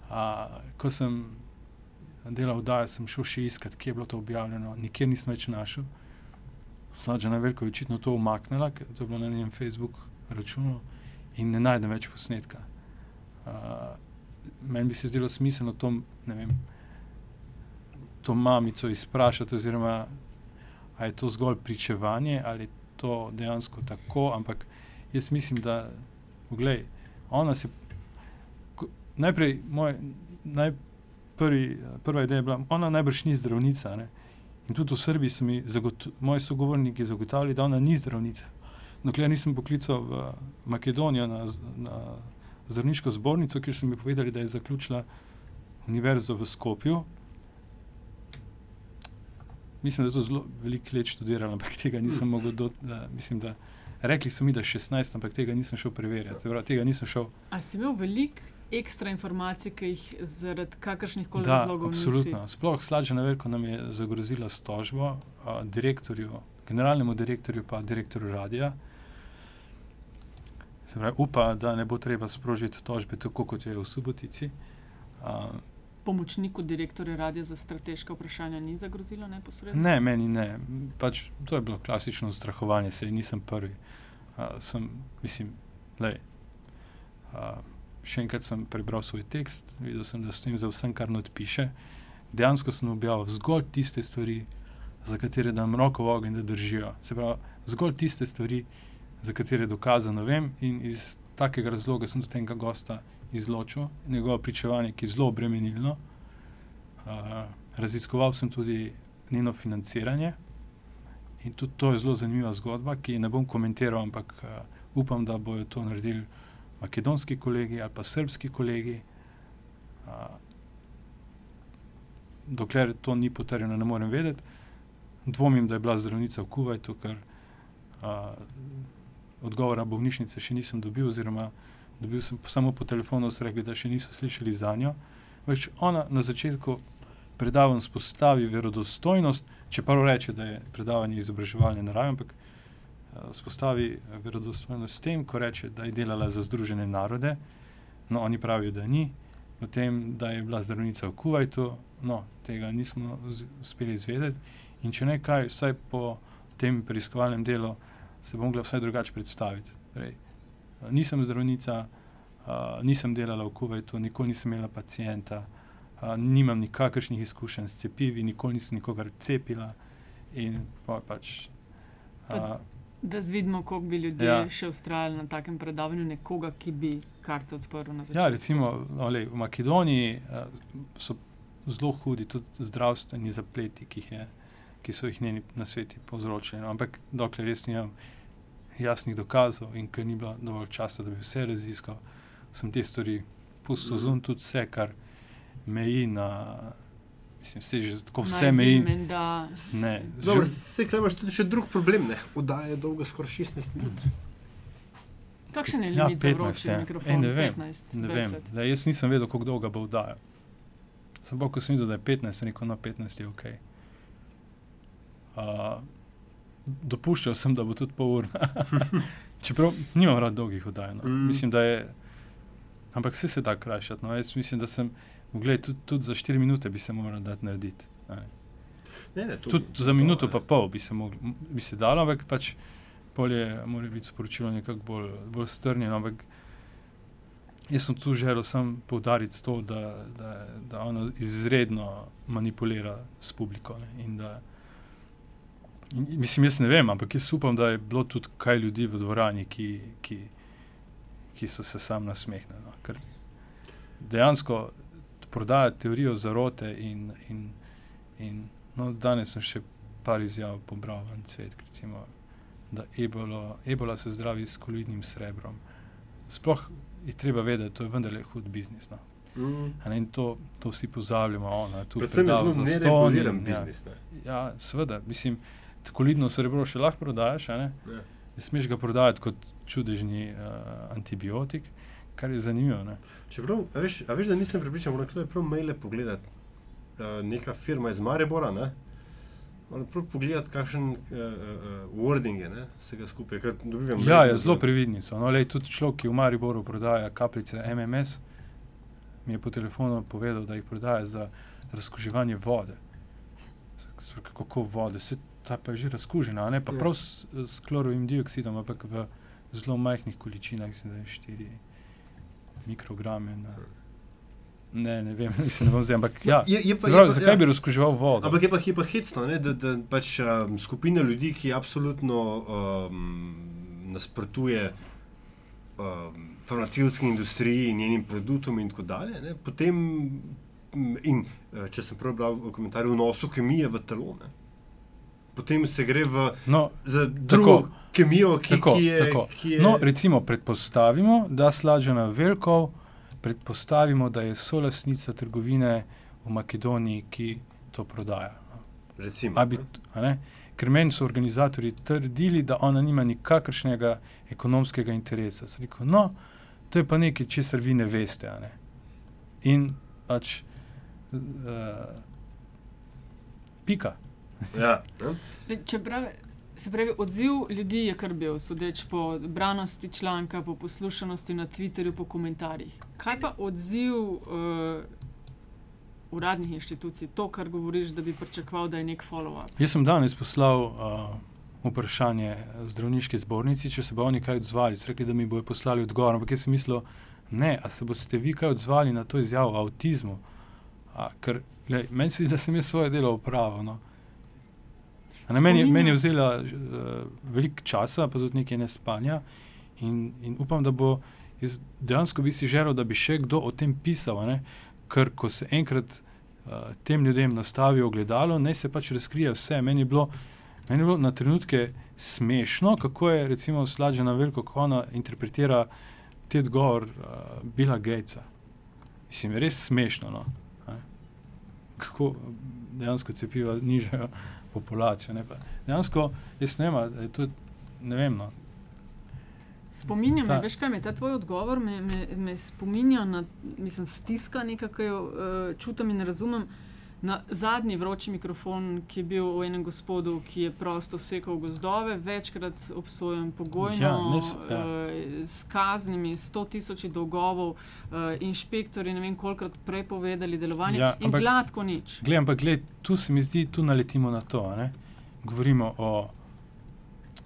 A, ko sem delal oddajo, sem šel še iskat, kje je bilo to objavljeno, nikjer nisem več našel. Slađa na veliko je očitno to umaknila, ker to je bilo na njenem Facebook računu in ne najdem več posnetka. Uh, meni bi se zdelo smiselno to, ne vem, to mamico izprašati, oziroma ali je to zgolj pričevanje ali je to dejansko tako, ampak jaz mislim, da, poglej, ona se, najprej, moj, naj, prvi, prva ideja je bila, ona najbrž ni zdravnica, ne? In tudi v Srbiji so mi moji sogovorniki zagotavljali, da ona ni zdravnica. Dokler nisem poklical v Makedonijo na, na zdravniško zbornico, kjer so mi povedali, da je zaključila univerzo v Skopju. Mislim, da je to zelo veliko let študirala, ampak tega nisem mogel. Do, da, mislim, da, rekli so mi, da je 16, ampak tega nisem šel preverjati. Tega nisem šel. A si imel veliko ekstra informacij, ki jih zaradi kakršnih koli Da, razlogov absolutno. Sploh Slađa Neveljko nam je zagrozila s tožbo, a, direktorju, generalnemu direktorju, pa direktorju radia. Se pravi, upa, da ne bo treba sprožiti tožbe, tako kot je v Subotici. A, nisi. Pomočniku direktorja radia za strateška vprašanja ni zagrozilo neposredno? ne, meni ne. Pač, to je bilo klasično strahovanje, sej nisem prvi. A, sem, mislim, lej, a, še enkrat sem prebral svoj tekst, videl sem, da stojim za vsem, kar not piše. Dejansko sem objavil zgolj tiste stvari, za katere dam roko v ogenj, da držijo. Se pravi, zgolj tiste stvari, za katere dokazano vem, in iz takega razloga sem tudi tega gosta izločil, njegovo pričevanje, ki je zelo obremenilno. Uh, raziskoval sem tudi njeno financiranje in tudi to je zelo zanimiva zgodba, ki ne bom komentiral, ampak uh, upam, da bodo to naredili makedonski kolegi ali pa srpski kolegi. Uh, dokler to ni potrjeno, ne morem vedeti. Dvomim, da je bila zdravnica v Kuwaitu, ker uh, odgovora bolnišnice še nisem dobil, oziroma dobil sem samo po telefonu, so rekli, da še niso slišali za njo. Več ona na začetku predavanj spostavi verodostojnost, čeprav reče, da je predavanje izobraževalne narave, ampak uh, spostavi verodostojnost s tem, ko reče, da je delala za Združene narode, no oni pravijo, da ni, potem, da je bila zdravnica v Kuwaitu, no tega nismo uspeli izvedeti. In če ne kaj, vsaj po tem preiskovalnem delu se bom mogla vsaj drugače predstaviti. Torej, nisem zdravnica, uh, nisem delala v Kuwaitu, nikoli nisem imela pacijenta, uh, nimam nikakršnih izkušenj s cepivi, nikoli nisem nikogar cepila. In pa pač. Uh, Da vidimo, koliko bi ljudje Ja. ja. še ustrajali na takem predavanju, nekoga, ki bi karte odprl na začetku. ja, recimo olej, v Makedoniji uh, so zelo hudi tudi zdravstveni zapleti, ki, jih je, ki so jih njeni na svetu povzročili. No, ampak dokler res nimam jasnih dokazov in ker ni bilo dovolj časa, da bi vse raziskal, sem te stvari pustil Mhm. zunaj, tudi vse, kar meji na. Mislim, vse že tako vse meji. vem, Dobro, se imaš tudi še drug problem. Ne? Oddaja je dolga skoraj 16 minut. kakšen je Ja, limit za 15, vroči ja. mikrofon? Ej, ne vem, 15, Ne vem, 20. da, jaz nisem vedel, kako dolgo bo vdaja. Sam pa, ko sem videl, da je 15, sem rekel, no 15 je ok. Uh, dopuščal sem, da bo tudi pol ure. Čeprav nimam rad dolgih oddaj. No. Mm. Mm. Mislim, da je. Ampak vse se da krajšati. No. Jaz mislim, da sem. Gled, tudi, tudi za 4 minute bi se moral dati narediti. ne. Ne, ne, to- Tudi to- za to, minuto ne. pa pol bi se, mogli, bi se dalo, ampak pač bolje mora biti sporočilo nekako bolj, bolj strnjeno. Ampak jaz sem tu želel samo poudariti to, da, da, da ona izredno manipulira s publiko. Ne, in da, in, in mislim, jaz ne vem, ampak jaz upam, da je bilo tudi kaj ljudi v dvorani, ki, ki, ki so se sam nasmehnili. No, ker dejansko prodaja teorijo zarote in, in, in No, danes sem še par izjav pobral v svet, recimo, da ebolo, ebola se zdravi s koloidnim srebrom. Sploh je treba vedeti, da to je vendarle hud biznis. No. Mm. A Ne, in to, to vsi pozabljamo. Ona, Predvsem je predaval zelo zastonj nereguliran in- ja. biznis. Ne? Ja, seveda, mislim, koloidno srebro še lahko prodajaš, a ne? Ja. ne smeš ga prodajati kot čudežni uh, antibiotik, kar je zanimivo. Ne? Čeprav, a veš, a veš, da nisem pripričan, moram tukaj prav maile pogledati. Uh, neka firma iz Maribora, ne? Moram prav pogledati, kakšen uh, uh, wording je, ne? vsega skupaj. Ja, je zelo da- previdni. So. No, lej, tudi človek, ki v Mariboru prodaja kapljice MMS, mi je po telefonu povedal, da jih prodaja za razkuževanje vode. Kako vode? Se, ta pa je že razkužena, a ne pa Ja. prav s, s klorovim dioksidom, ampak v zelo majhnih količinah, mislim, da je 4 mikrograme. Na, ne, ne vem, mislim, ne bom zdaj, ampak ja. Je, je pa, pravi, je pa, zakaj ja. bi razkuževal vodo? Ampak je pa, je pa hecno, ne, da, da pač um, skupina ljudi, ki absolutno um, nasprotuje um, farmacevtski industriji in njenim produktom, in tako dalje, ne, potem, in eh, če sem prav bral v komentarju, vnosu kemije v telo. Ne, potem se gre v, no, za drugo Tako. kemijo, ki, Tako, ki, je, tako. ki je. No, recimo, predpostavimo, da Slađana Velkov, predpostavimo, da je solasnica trgovine v Makedoniji, ki to prodaja. recimo, A bi, a ne? Ker meni so organizatori trdili, da ona nima nikakršnega ekonomskega interesa. Sem rekel, no, to je pa nekaj, česar vi ne veste. Ne? In pač, uh, pika. Ja, ne. Le, Čeprav se pravi, odziv ljudi je kar bil, sodeč po branosti članka, po poslušanosti na Twitterju, po komentarjih. Kaj pa odziv uh, uradnih inštitucij, to, kar govoriš, da bi pričakoval, da je nek follow-up? Jaz sem danes poslal uh, vprašanje zdravniški zbornici, če se bo oni kaj odzvali. So rekli, da mi bodo poslali odgovor, ampak jaz sem mislil, ne, a se boste vi kaj odzvali na to izjavo o avtizmu. A, ker glej, meni se zdi, da sem jaz svoje delo opravil. No. Na meni, meni je vzela uh, veliko časa, pa tudi nekaj nespanja, in, in upam, da bo. Jaz dejansko bi si želel, da bi še kdo o tem pisal, ne? ker ko se enkrat uh, tem ljudem nastavi ogledalo, naj se pač razkrije vse. Meni je bilo, meni je bilo na trenutke smešno, kako je recimo slađena veliko, kako ona interpretira te odgovor uh, Billa Gatesa. Mislim, res smešno. No? ne. Kako dejansko cepiva nižajo populacijo. Ne? Dejansko, jaz ne da je to, ne vem. No. Spominja me, Ta- veš kaj me, ta tvoj odgovor me, me, me spominja na, mislim, stiska nekaj, ki jo uh, čutim in razumem. Na zadnji vroči mikrofon, ki je bil v enem gospodu, ki je prosto sekal gozdove, večkrat obsojen pogojno, Ja, ne ja. uh, s kaznimi, sto tisoči dolgovov, uh, inšpektori ne vem kolikrat prepovedali delovanje Ja, in ampak- gladko nič. Glej, ampak gled, tu se mi zdi, tu naletimo na to. ne. Govorimo o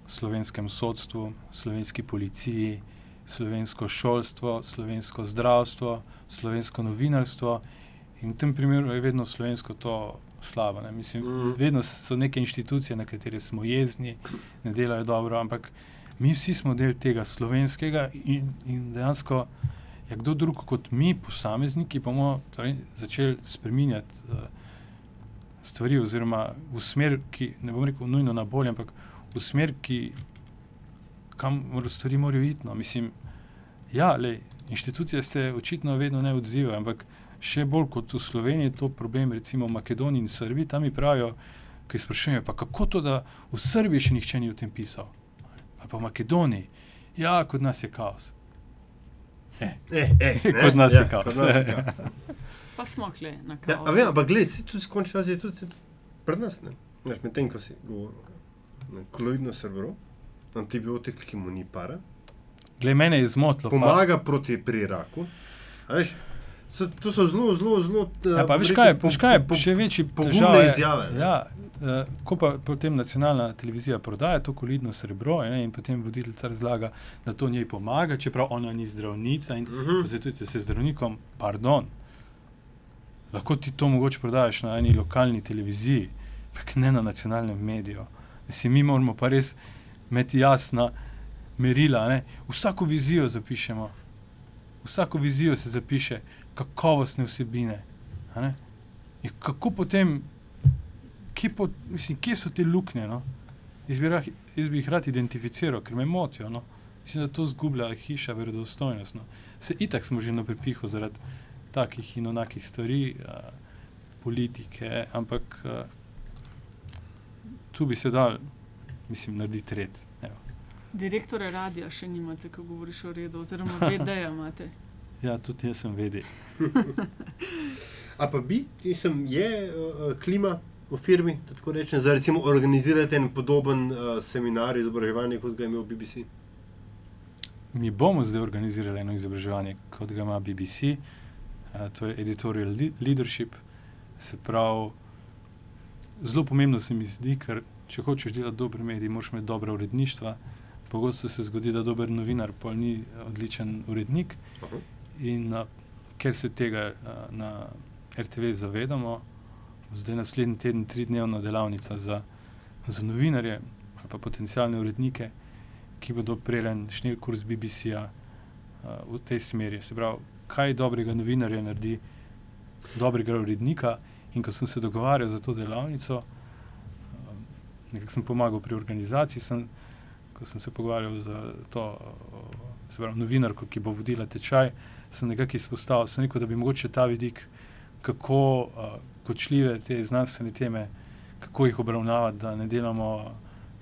slovenskem sodstvu, slovenski policiji, slovensko šolstvo, slovensko zdravstvo, slovensko novinarstvo. In v tem primeru je vedno slovensko to slabo. Ne? Mislim, Mhm. Vedno so neke inštitucije, na katere smo jezni, ne delajo dobro, ampak mi vsi smo del tega slovenskega in, in dejansko je kdo drug kot mi, posamezniki, pa bomo torej, začeli spreminjati uh, stvari, oziroma v smer, ki ne bom rekel nujno na bolje, ampak v smer, ki kam mora stvari morajo iti. No. Mislim, ja, lej, inštitucije se očitno vedno ne odzivajo, ampak še bolj kot v Sloveniji to problem, recimo v Makedoniji in Srbiji, tam mi pravijo, ki sprašujejo, pa kako to, da v Srbiji še nihče ni o tem pisal, ali pa v Makedoniji, ja, kot nas je kaos. Eh, eh, ne? Kod nas je kaos. kod nas je kaos. Pa smo kle na Ja, kaos. a vem, ampak gledaj, se tudi fazi je tudi, tudi pred nas, ne? Veš, medtem ko si govoril, koloidno srebro, antibiotik, ki mu ni para, Glej, mene je zmotilo. pa- pomaga proti pri raku. A veš, so, to so zelo, zelo, zelo. Ja, pa bom veš kaj, po- kaj, po- še večji težava je- izjave, ne. Ja, uh, ko pa potem nacionalna televizija prodaja to kolidno srebro ne, in potem voditeljica razlaga, da to njej pomaga, čeprav ona ni zdravnica in Mhm. posvetujete se zdravnikom, pardon. Lahko ti to mogoče prodajaš na eni lokalni televiziji, ampak ne na nacionalnem mediju. Mislim, mi moramo pa res imeti jasna merila. Ne? Vsako vizijo zapišemo, vsako vizijo se zapiše, kakovostne vsebine. a ne. In kako potem, kje, po, mislim, kje so te luknje? No? Jaz, bi rah, jaz bi jih rad identificiral, ker me motijo. No? Mislim, da to zgublja hiša verodostojnost. No? Se itak smo že na prepihu zaradi takih in onakih stvari, uh, politike, ampak uh, tu bi se dal, mislim, narediti red. Evo. Direktore radija še nimate, ko govoriš o redu, oziroma VD-ja imate. Ja, tudi jaz sem vedel. A pa bi, mislim, je uh, klima v firmi, tako rečem, za recimo organizirati en podoben uh, seminar izobraževanja, kot ga je imel BBC? Mi bomo zdaj organizirali eno izobraževanje, kot ga ima BBC, uh, to je editorial le leadership. Se pravi, zelo pomembno se mi zdi, ker če hočeš delati dober medij, moraš imeti dobra uredništva. Pogosto se zgodi, da dober novinar pa ni odličen urednik. Aha. In uh, ker se tega uh, na RTV zavedamo, zdaj naslednji teden tridnevna delavnica za, za novinarje ali pa potencijalne urednike, ki bodo prejeli šnel kurs BBC-ja uh, v tej smeri. Se pravi, kaj dobrega novinarja naredi dobrega urednika. In ko sem se dogovarjal za to delavnico, uh, nekako sem pomagal pri organizaciji, sem, ko sem se pogovarjal za to. Uh, pravi, novinarko, ki bo vodila tečaj, sem nekako izpostavil, sem rekel, da bi mogoče ta vidik, kako uh, kočljive te znanstvene teme, kako jih obravnavati, da ne delamo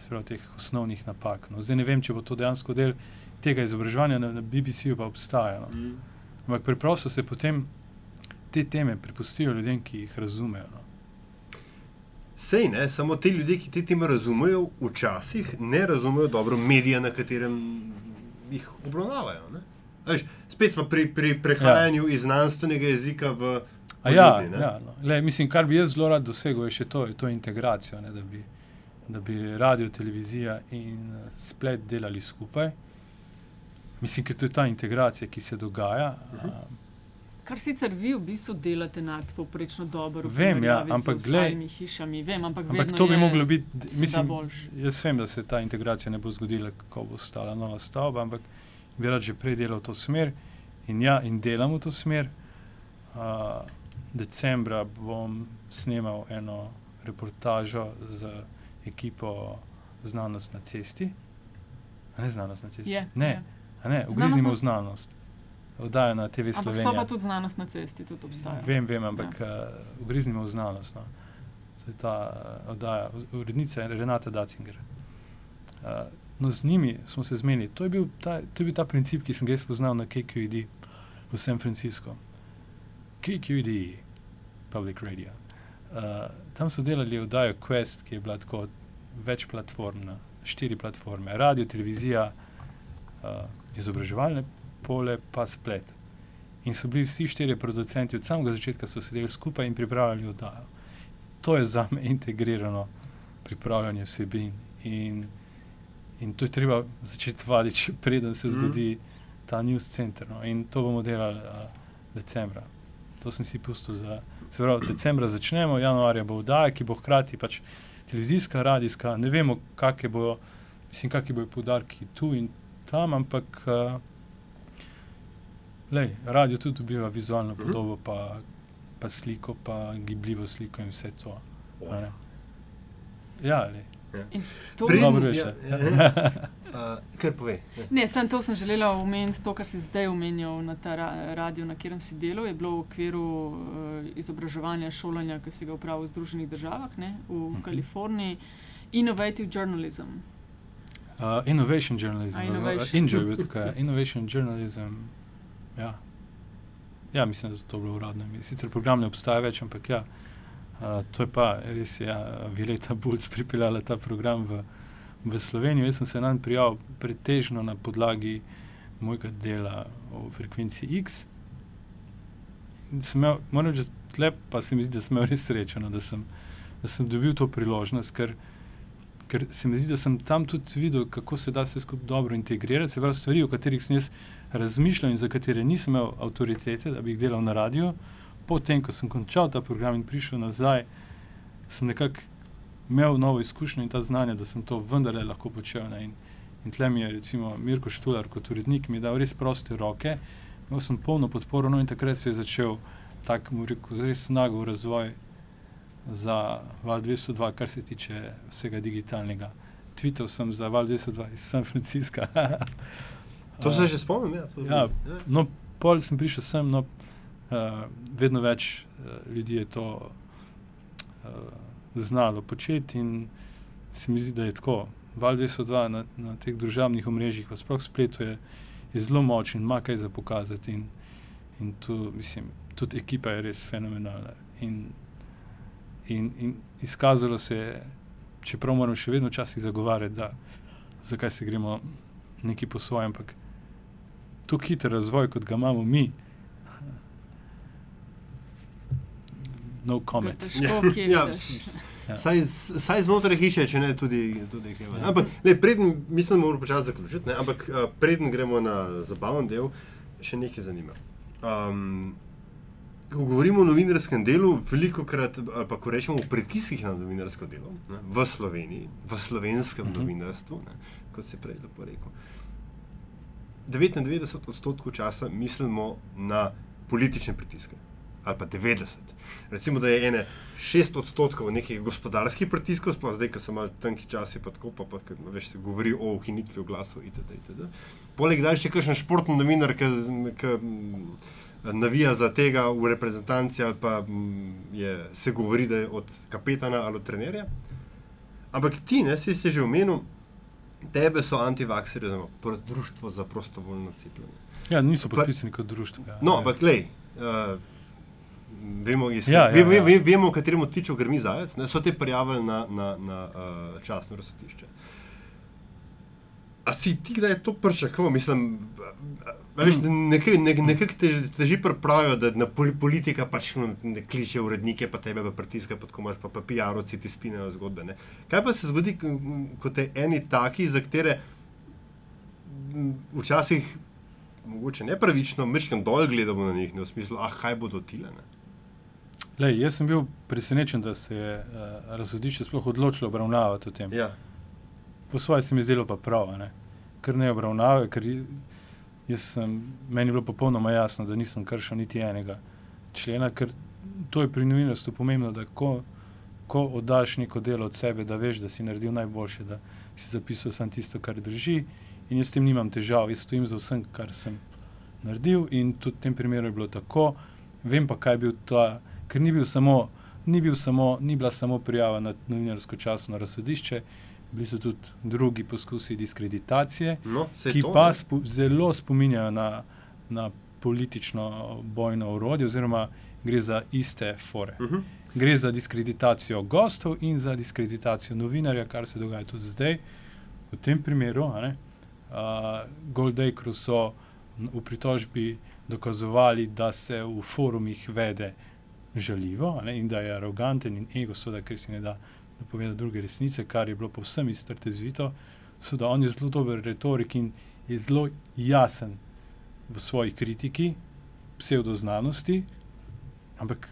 pravi, teh osnovnih napak. No, zdaj ne vem, če bo to dejansko del tega izobraževanja, na, na BBC-ju pa obstaja. No. Mm. Ampak preprosto se potem te teme prepustijo ljudem, ki jih razumejo. No. Sej ne, samo ti ljudje, ki te teme razumejo, včasih ne razumejo dobro medija, na katerem jih obravnavajo. ne. Veš, spet smo pri, pri prehajanju ja. iz znanstvenega jezika v. A Ja, ne. ja, no. Le, mislim, kar bi jaz zelo rad dosegel, je še to, je to integracijo, ne, da, bi, da bi radio, televizija in eh, splet delali skupaj. Mislim, ker to je ta integracija, ki se dogaja. Uh -huh. a, Kar sicer vi v bistvu delate nadpovprečno dobro. Vem, ja, ampak ostalimi hišami, vem, ampak, Ampak to bi je, moglo biti, mislim, boljše. jaz vem, da se ta integracija ne bo zgodila, ko bo stala nova stavba, ampak bi rad že prej delal v to smer in ja, in delam v to smer. Uh, decembra bom snemal eno reportažo z ekipo Znanost na cesti. A ne znanost na cesti? Je, ne, je. a ne, ugriznimo v znanost. Oddaja na TV Ampak so Slovenija. pa tudi znanost na cesti, tudi obstaja. Vem, vem, ampak ja. uh, ugriznimo v znanost. No. To je ta uh, oddaja, urednica Renata Dacinger. Uh, no, z njimi smo se zmenili. To je, bil ta, to je bil ta princip, ki sem ga spoznal na KQED v San Franciscu. KQED, Public Radio. Uh, tam so delali oddajo Quest, ki je bila tako večplatformna, štiri platforme, radio, televizija, uh, izobraževalne pole, pa splet. In so bili vsi štirje producenti od samega začetka, so sedeli skupaj in pripravljali oddajo. To je za me integrirano pripravljanje vsebin. In, in to je treba začeti vaditi, preden se Mhm. zgodi ta news center. No. In to bomo delali uh, decembra. To sem si pustil za. Se pravi, decembra začnemo, januarja bo vdaja, ki bo hkrati pač televizijska, radijska, ne vemo, kakšne bojo, mislim, kakšni bojo podarki tu in tam, ampak uh, lej, radio tudi dobiva vizualno Mhm. podobo, pa, pa sliko, pa gibljivo sliko in vse to. Ja, lej. To, Preden- Dobro veš, ja, ja. Uh, kar pove. Ja. ne, sem to sem želela omeniti, to, kar si zdaj omenjal na ta ra radio, na katerem si delal, je bilo v okviru uh, izobraževanja, šolanja, ki si ga upravil v Združenih državah, ne, v Mhm. Kaliforniji. Innovative journalism. Uh, innovation journalism, A, oziroma, innovation. Injo je bil tukaj. ja. Innovation journalism. Ja. ja, mislim, da je to bilo uradno. Sicer program ne obstaja več, ampak ja, uh, to je pa res, ja, Vileta Bulc pripeljala ta program v, v Slovenijo. Jaz sem se nam prijavil pretežno na podlagi mojega dela o frekvenci X. Imel, moram reči, tle pa se mi zdi, da sem imel res srečo, no, da, sem, da sem dobil to priložnost, ker ker se mi zdi, da sem tam tudi videl, kako se da vse skupaj dobro integrirati, se pravi stvari, o katerih sem jaz razmišljal in za katere nisem imel avtoritete, da bi jih delal na radiju. Potem, ko sem končal ta program in prišel nazaj, sem nekako imel novo izkušnjo in ta znanje, da sem to vendarle lahko počel. Ne. In, in tle mi je recimo Mirko Štular kot urednik mi dal res proste roke, imel sem polno podporo, no in takrat se je začel tak, mu rekel, res nagov razvoj za Val 202, kar se tiče vsega digitalnega. Tweetal sem za Val 202 iz San Francisca. To se že spomnim. Ja, to, Ja. No, pol sem prišel sem, no, uh, vedno več uh, ljudi je to uh, znalo početi in se mi zdi, da je tako. Val 202 na, na teh družabnih omrežjih, pa sploh spletu je, je zelo močen, ima kaj za pokazati in, in tu, mislim, tudi ekipa je res fenomenalna. In, in, in izkazalo se je, čeprav moramo še vedno včasih zagovarjati, da zakaj se gremo neki po svojem, ampak tako hiter razvoj, kot ga imamo mi. No comment. Težko, Ja, vidiš. Ja. Saj, saj znotraj hiše, če ne tudi, tudi kaj. Ja. Ampak, le, preden, mislim, da moramo počasi zaključiti, ne? ampak uh, preden gremo na zabaven del, še nekaj zanima. Um, ko govorimo o novinarskem delu, veliko krat, pa ko rečemo o pritiskih na novinarsko delo ne? v Sloveniji, v slovenskem uh Mhm. -huh. novinarstvu, ne? kot se prej lepo rekel. 99 odstotkov časa mislimo na politične pritiske, ali pa 90. Recimo, da je ene 6 odstotkov nekih gospodarskih pritiskov, sploh zdaj, ko so malo tanki časi, pa tako, pa, pa ker, veš, se govori o ukinitvi oglasov itd. itd. Poleg tega je še kakšen športni novinar, ki mm, navija za tega v reprezentanci, ali pa mm, je, se govori, da je od kapetana ali od trenerja. Ampak ti, ne, si se že omenil, tebe so antivakserji, oziroma društvo za prostovoljno cepljenje. Ja, niso Pa- podpisani kot društvo. Ja. No, ampak lej. Uh, Vemo, iz, Ja, ja, ja, vemo, ja. ja. vemo, v katerem tiču grmi zajec. Ne, so te prijavili na, na, na uh, časno razsodišče. A si ti, da je to pričakoval? Mislim, veš, nekaj, nek, nekaj te, te že pripravijo, da na pol, politika pač no, ne kliče urednike, pa tebe pa pritiska, pa tako imaš pa, pa PR-ovci ti spinajo zgodbe. Ne. Kaj pa se zgodi, ko- te eni taki, za katere m, včasih mogoče nepravično, mečkam dol gledamo na njih, ne v smislu, ah, kaj bodo tile. Ne? Lej, jaz sem bil presenečen, da se je uh, razsodišče sploh odločilo obravnavati o tem. Ja. Po svoje se mi zdelo pa prav, ne? ker ne obravnavajo, ker jaz sem, meni je bilo popolnoma jasno, da nisem kršil niti enega člena, ker to je pri novinarstvu pomembno, da ko, ko oddaš neko delo od sebe, da veš, da si naredil najboljše, da si zapisal samo tisto, kar drži in jaz s tem nimam težav, jaz stojim za vsem, kar sem naredil in tudi v tem primeru je bilo tako. Vem pa, kaj je bil ta, ker ni bil samo. Ni, bil samo, ni bila samo prijava na novinarsko časno razsodišče, bili so tudi drugi poskusi diskreditacije, No, ki to, pa spo, zelo spominjajo na, na politično bojno orodje, oziroma gre za iste fore. Uh -huh. Gre za diskreditacijo gostov in za diskreditacijo novinarja, kar se dogaja tudi zdaj. V tem primeru, ne, uh, Goldacre so v pritožbi dokazovali, da se v forumih vede žaljivo ne, in da je aroganten in ego, seveda, ker si ne da napovedati druge resnice, kar je bilo povsem iztrtezvito. Seveda, on je zelo dober retorik in je zelo jasen v svoji kritiki pseudoznanosti, ampak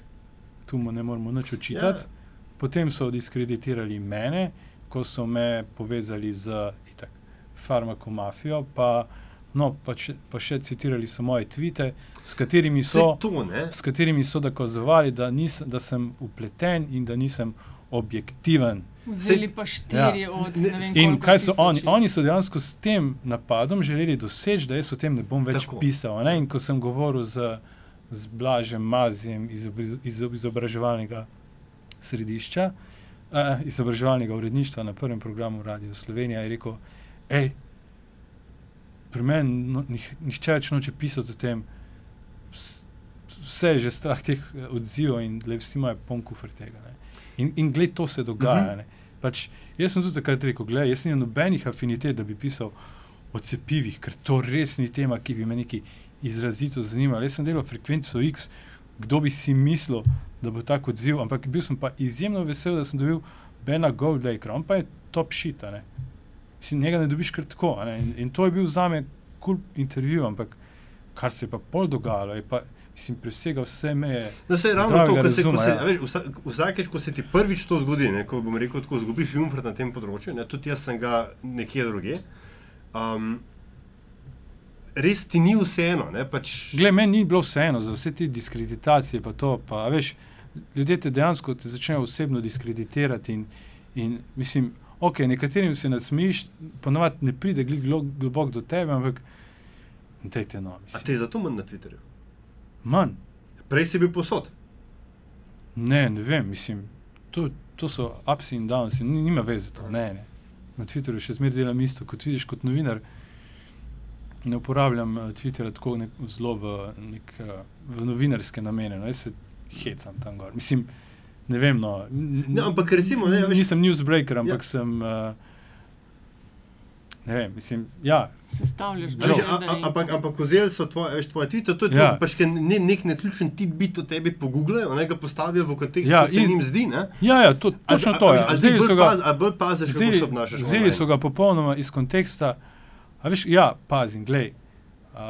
tu mu ne moremo nič očitati. Ja. Potem so diskreditirali mene, ko so me povezali z itak, farmakomafijo, pa, no, pa, še, pa še citirali so moje tvite, s katerimi so, to, ne? s katerimi so dokazovali, da, nis, da sem upleten in da nisem objektiven. Vzeli pa štiri Ja. od vem In kaj so tisočih. oni? Oni so dejansko s tem napadom želeli doseči, da jaz o tem ne bom več Tako. Pisal. a Ne? In ko sem govoril z, z Blažem Mazijem iz, obi- iz izobraževalnega središča, eh, izobraževalnega uredništva na prvem programu Radio Slovenija, je rekel, hej, pri meni no, nih- nihče več noče pisati o tem. Vse je že strah teh eh, odzivov in le vsi imajo poln kufr tega. Ne? In, in gled, to se dogaja. Mhm. Uh -huh. pač, jaz sem tudi takrat rekel, gledaj, jaz nimam nobenih afinitet, da bi pisal o cepivih, ker to res ni tema, ki bi me neki izrazito zanimala. Jaz sem delal frekvenco X, kdo bi si mislil, da bo tako odziv, ampak bil sem pa izjemno vesel, da sem dobil Bena Goldacre, on pa je top shit. a ne. Mislim, njega ne dobiš kar tako. In, in to je bil za me kul cool intervju, ampak kar se je pa pol dogajalo, je pa, mislim, presegal vse meje. No, se je ravno to, ko se, ko razuma, se, ja. veš, vsa, vsakeč, ko se ti prvič to zgodi, ne, ko bom rekel, tako zgubiš jumfrt na tem področju, ne, tudi jaz sem ga nekje druge. Um, res ti ni vseeno, ne, pač, Glej, meni ni bilo vseeno za vse te diskreditacije, pa to, pa veš, ljudje te dejansko te začnejo osebno diskreditirati in, in mislim, ok, nekaterim se nasmiš, ponovadi ne pride globoko do tebe, ampak dajte no, a mislim. te je zato manj na Twitterju. Manj. Prej si bil posod. Ne, ne vem, mislim, to, to so ups in downs, in ni- nima veze to. Ne, ne. Na Twitterju še zmeraj delam isto, kot vidiš kot novinar. Ne uporabljam uh, Twitterja tako nek, zelo v, nek, uh, v novinarske namene. No, jaz se hecam tam gor. Mislim, ne vem. No, n- Ne, ampak recimo, ne, veš- nisem newsbreaker, ampak Ja. ja. sem. Uh, ne vem, mislim, ja, Sestavljaš že, je- Ampak, ampak vzeli so tvoje, veš, tvoje tvite, to je Ja. ja. pač ne, nek neključen tidbit o tebi pogooglajo, ne ga postavijo v kontekst, Ja, ja, ki se njim zdi. Ne? ja, ja to, točno A- to. a- Ja. Vzeli bolj so ga. paz- bolj paziš, kako se Vzeli, obnašaš. vzeli so ga popolnoma iz konteksta. A veš, ja, pazim, glej. Uh,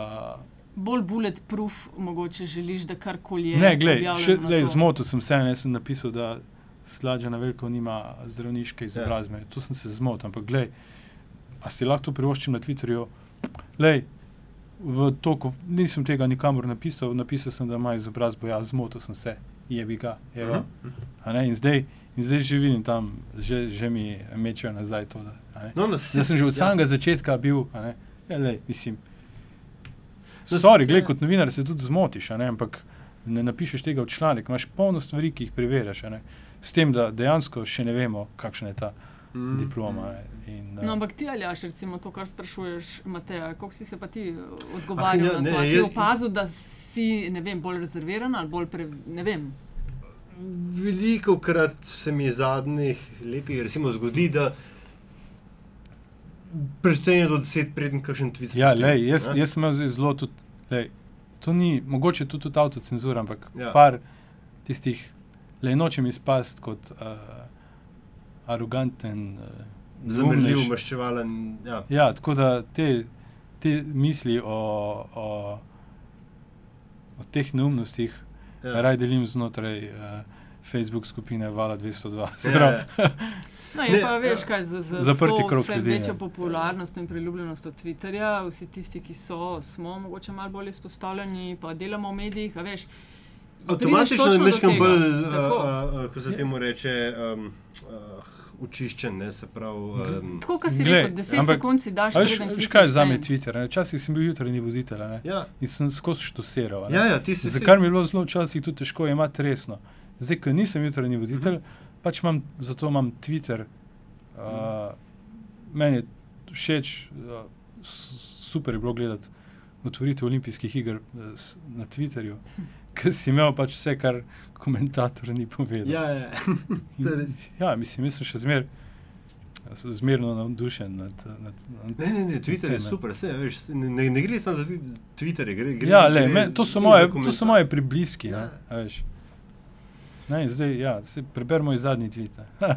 bolj bulletproof, mogoče želiš, da karkoli je. ne, glej, objavljeno še, na glej, to. zmotil sem se, ne sem napisal, da Slađana Veliko nima zdravniške izobrazbe. Ja. Tu sem se zmotil, ampak glej, a si lahko to privoščim na Twitterju? Glej, v toku nisem tega nikamor napisal, napisal sem, da ima izobrazbo, ja, zmotil sem se, jebi ga, evo. Mhm. A ne, in zdaj. In zdaj že vidim tam, že, že mi mečejo nazaj to. Da, a ne. No, na Jaz sem že od ja. samega začetka bil, a ne, ja, lej, mislim. No, Sorry, gled, kot novinar se tudi zmotiš, a ne, ampak ne napišeš tega v članek, imaš polno stvari, ki jih ne, s tem, da dejansko še ne vemo, kakšna je ta Mm. diploma. Ne, in, No, eh, ampak ti, Aljaš, recimo to, kar sprašuješ, Mateja, kako si se pa ti odgovarjal Ah, ja, na ne, to? A Si je- opazil, da si ne vem, bolj rezerviran ali bolj pre, ne vem. Veliko krat se mi v zadnjih letih recimo, zgodi, da prešteje do deset, preden kakšen tweet Ja, lej, jaz, ne? jaz sem imel zelo tudi, lej, to ni, mogoče tudi, tudi avtocenzura, ampak Ja. par tistih, le nočem izpasti kot uh, aroganten. Uh, neumnež. maščevalen. Ja. Ja, tako da te, te misli o, o, o teh neumnostih ja. Raj delim znotraj uh, Facebook skupine Vala 202. Se Ja, ja. No, je Ne, pa veš, kaj za, za Zaprti to krog vse ljudi, večjo ja. popularnost in priljubljenost Twitterja. Vsi tisti, ki so, smo mogoče malo bolj izpostavljeni, pa delamo v medijih, a veš. Avtomatično je tega. bolj, uh, uh, ko se temu reče, um, uh, očiščen, ne se pravi. Um, Tako, kot si Glej, rekel, 10 ampak- sekund si daš, veš, veš kaj je za me. Twitter? ne? Včasih sem bil jutranji voditelj a ne? ja, in sem skozi štusiral. a ne. ja, ja, ti si Za si- kar mi je bilo zelo včasih tudi težko imati resno. Zdaj, ker nisem jutranji voditelj, Mhm. Pač imam, zato imam Twitter. Uh, meni je všeč, uh, super je bilo gledati otvoritev olimpijskih iger uh, na Twitterju, ker si imel pač vse, kar komentator ni povedal. Ja, ja. In, res. ja mislim, jaz sem še zmer, zmerno navdušen nad, nad, nad Ne, ne, ne, Twitter je super, vse, veš, ne, ne, ne gre samo za Twitter, gre, gre Ja, gre le, me, to, so gre moje, to so moje približki. Ja. Ja. Veš. Ne, zdaj, ja, se preberemo iz zadnji tvit.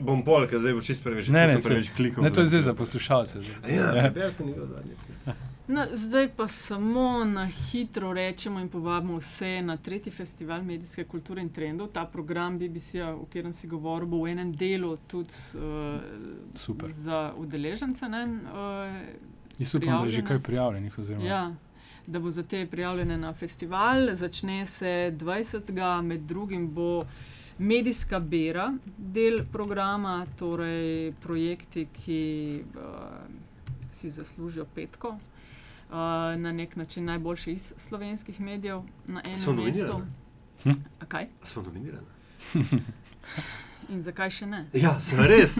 Bom polk, zdaj bo čist preveč, Ne, ne, sem preveč klikal. Ne, to je zdaj za poslušalce. Ja, Ja. preberite njegov zadnji tweet. No, zdaj pa samo na hitro rečemo in povabimo vse na tretji festival medijske kulture in trendov. Ta program BBC-ja, o katerem si govoril, bo v enem delu tudi uh, za udeležence. Ne, uh, Jaz upam, da je že kaj prijavljenih. Oziroma. Ja, da bo za te prijavljene na festival. Začne se 20. med drugim bo. Medijska bera, del programa, torej projekti, ki uh, si zaslužijo petko, uh, na nek način najboljši iz slovenskih medijev, na enem mestu. Hm? Kaj? Smo nominirani. In zakaj še ne? Ja, sem res.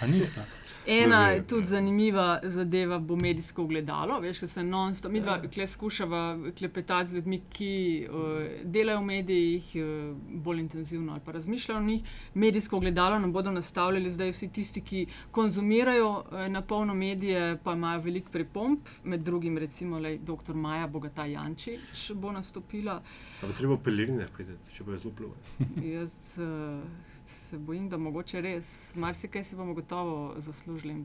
A niste? Ena je tudi zanimiva zadeva, bo medijsko ogledalo. Veš, da se non-stop, mi dva kle skušava klepetati z ljudmi, ki uh, delajo v medijih, uh, bolj intenzivno ali pa razmišljajo o njih. Medijsko ogledalo nam bodo nastavljali zdaj vsi tisti, ki konzumirajo uh, na polno medije, pa imajo veliko pripomp, med drugim recimo lej, dr. Maja Bogata Janči, če bo nastopila. Pa bo treba pelirine prideti, če bo zelo pluvo. Jaz, uh, se bojim, da mogoče res marsikaj si bomo gotovo zaslužili.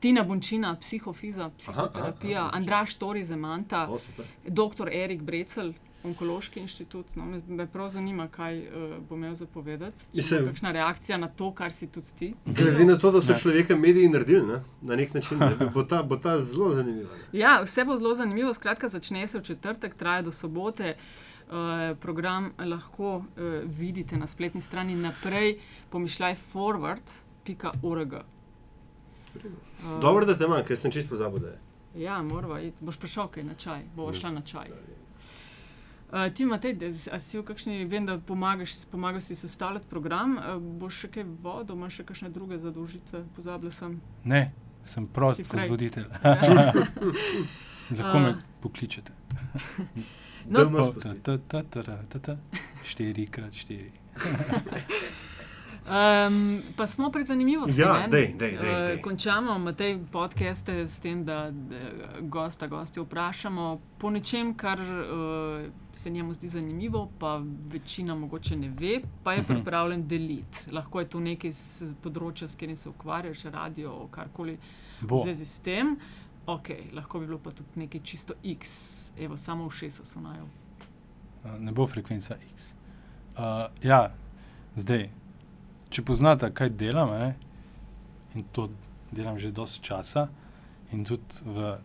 Tina Bončina, psihofiza, psihoterapija, aha, aha, Andraš Tori Zemanta, O, dr. Erik Brecel. Onkološki inštitut, no, me, me prav zanima, kaj uh, bo imel za povedati. Mislim, kakšna reakcija na to, kar si tudi ti? Glede na to, da so človeka mediji naredili ne? na nek način, ne? bo, ta, bo ta zelo zanimiva. Ne? Ja, vse bo zelo zanimivo. Skratka, začne se v četrtek, traja do sobote. Uh, program lahko uh, vidite na spletni strani naprej, pomišljaj forward.org. Uh, Dobro, da te imam, ker sem čist pozabil. Ja, iti. Boš prišel kaj na čaj, bo šla na čaj. Uh, ti, Matej, a si v kakšni, vem, da pomagaš, pomagaš si sestavljati program, uh, boš še kaj vodil, imaš še kakšne druge zadolžitve, pozabil sem. Ne, sem prost kot voditelj. Ja. Lahko me pokličete. No, štiri krat štiri. Um, pa smo pri zanimivosti. Ja, dej, dej, dej, dej. Uh, končamo te podcaste s tem, da, da gosta, gosti vprašamo po nečem, kar uh, se njemu zdi zanimivo, pa večina mogoče ne ve, pa je pripravljen deliti. Lahko je to nekaj z področja, s katerim se ukvarjaš, radio, karkoli v zvezi s tem. Okay, lahko bi bilo pa tudi nekaj čisto X, evo, samo v šesto so najo. Uh, ne bo frekvenca X. Uh, ja, zdaj če poznate, kaj delam, ne? in to delam že dosti časa, in tudi v,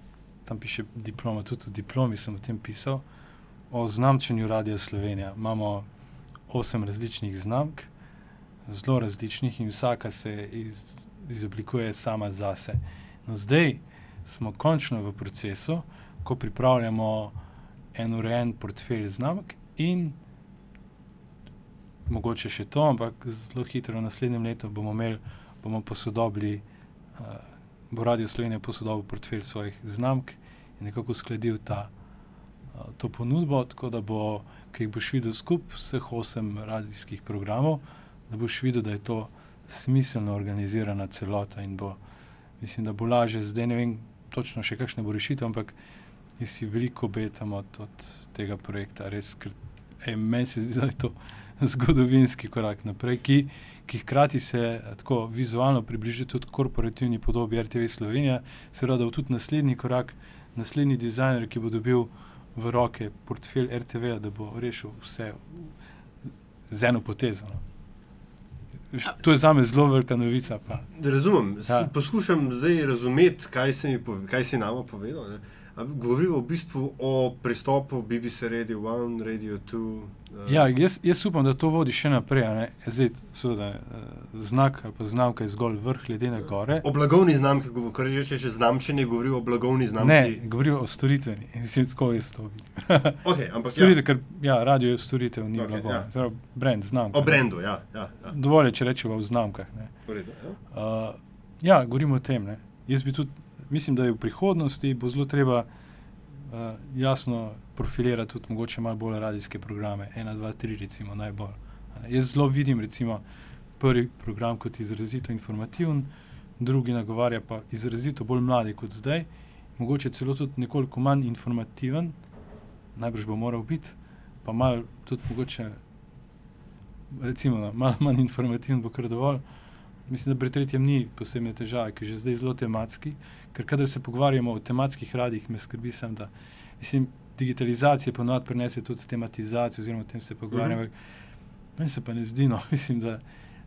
tam piše diploma, tudi v diplomi sem o tem pisal, o znamčenju Radia Slovenija. Imamo osem različnih znamk, zelo različnih, in vsaka se iz, izoblikuje sama zase. No, zdaj smo končno v procesu, ko pripravljamo en urejen portfelj znamk in mogoče še to, ampak zelo hitro v naslednjem letu bomo imeli, bomo posodobili, uh, bo Radio Slovenija posodobil portfelj svojih znamk in nekako uskladil ta, uh, to ponudbo, tako da bo, ki jih boš videl skupaj, vseh osem radijskih programov, da boš videl, da je to smiselno organizirana celota in bo, mislim, da bo lažje, zdaj ne vem točno še kakšne bo rešitev, ampak jaz si veliko obetam od, od tega projekta, res, ker meni se zdi, da je to zgodovinski korak naprej, ki, ki hkrati se tako vizualno približuje tudi korporativni podobi RTV Slovenija, seveda da bo tudi naslednji korak, naslednji dizajner, ki bo dobil v roke portfelj RTV, da bo rešil vse z eno potezo. No. To je za me zelo velika novica. Pa. Razumem. Ja. Poskušam zdaj razumeti, kaj si, kaj si nama povedal. Ne? Govorimo v bistvu o pristopu BBC Radio 1, Radio 2. Uh. Eh. Ja, jaz, jaz upam, da to vodi še naprej. Zdaj, seveda, eh, znak ali pa znamka je zgolj vrh ledene gore. O blagovni znamki, kar reče že znamčenje, govori o blagovni znamki. Ne, govori o storitveni. Mislim, tako jaz to vidim. okay, ampak, Storitev, ja. ker ja, radio je storitev, ni okay, blago. Ja. Brand, znamka. O brendu, ja. ja, ja. Dovolj je, če rečemo v znamkah. Redu, ja. Uh, ja, govorimo o tem. Ne. Jaz bi tudi mislim, da je v prihodnosti bo zelo treba uh, jasno profilirati tudi mogoče malo bolj radijske programe. ena, dva, tri, recimo najbolj. Jaz zelo vidim, recimo, prvi program kot izrazito informativen, drugi nagovarja pa izrazito bolj mladi kot zdaj, mogoče celo tudi nekoliko manj informativen, najbrž bo moral biti, pa malo tudi mogoče. Recimo, malo manj informativen bo kar dovolj, mislim, da pri tretjem ni posebne težave, ki je že zdaj zelo tematski. Ker kadar se pogovarjamo o tematskih radijih, me skrbi sem, da mislim, digitalizacija ponovadi prinese tudi tematizacijo, oziroma o tem se pogovarjamo. Mhm. Meni se pa ne zdi, no, mislim, da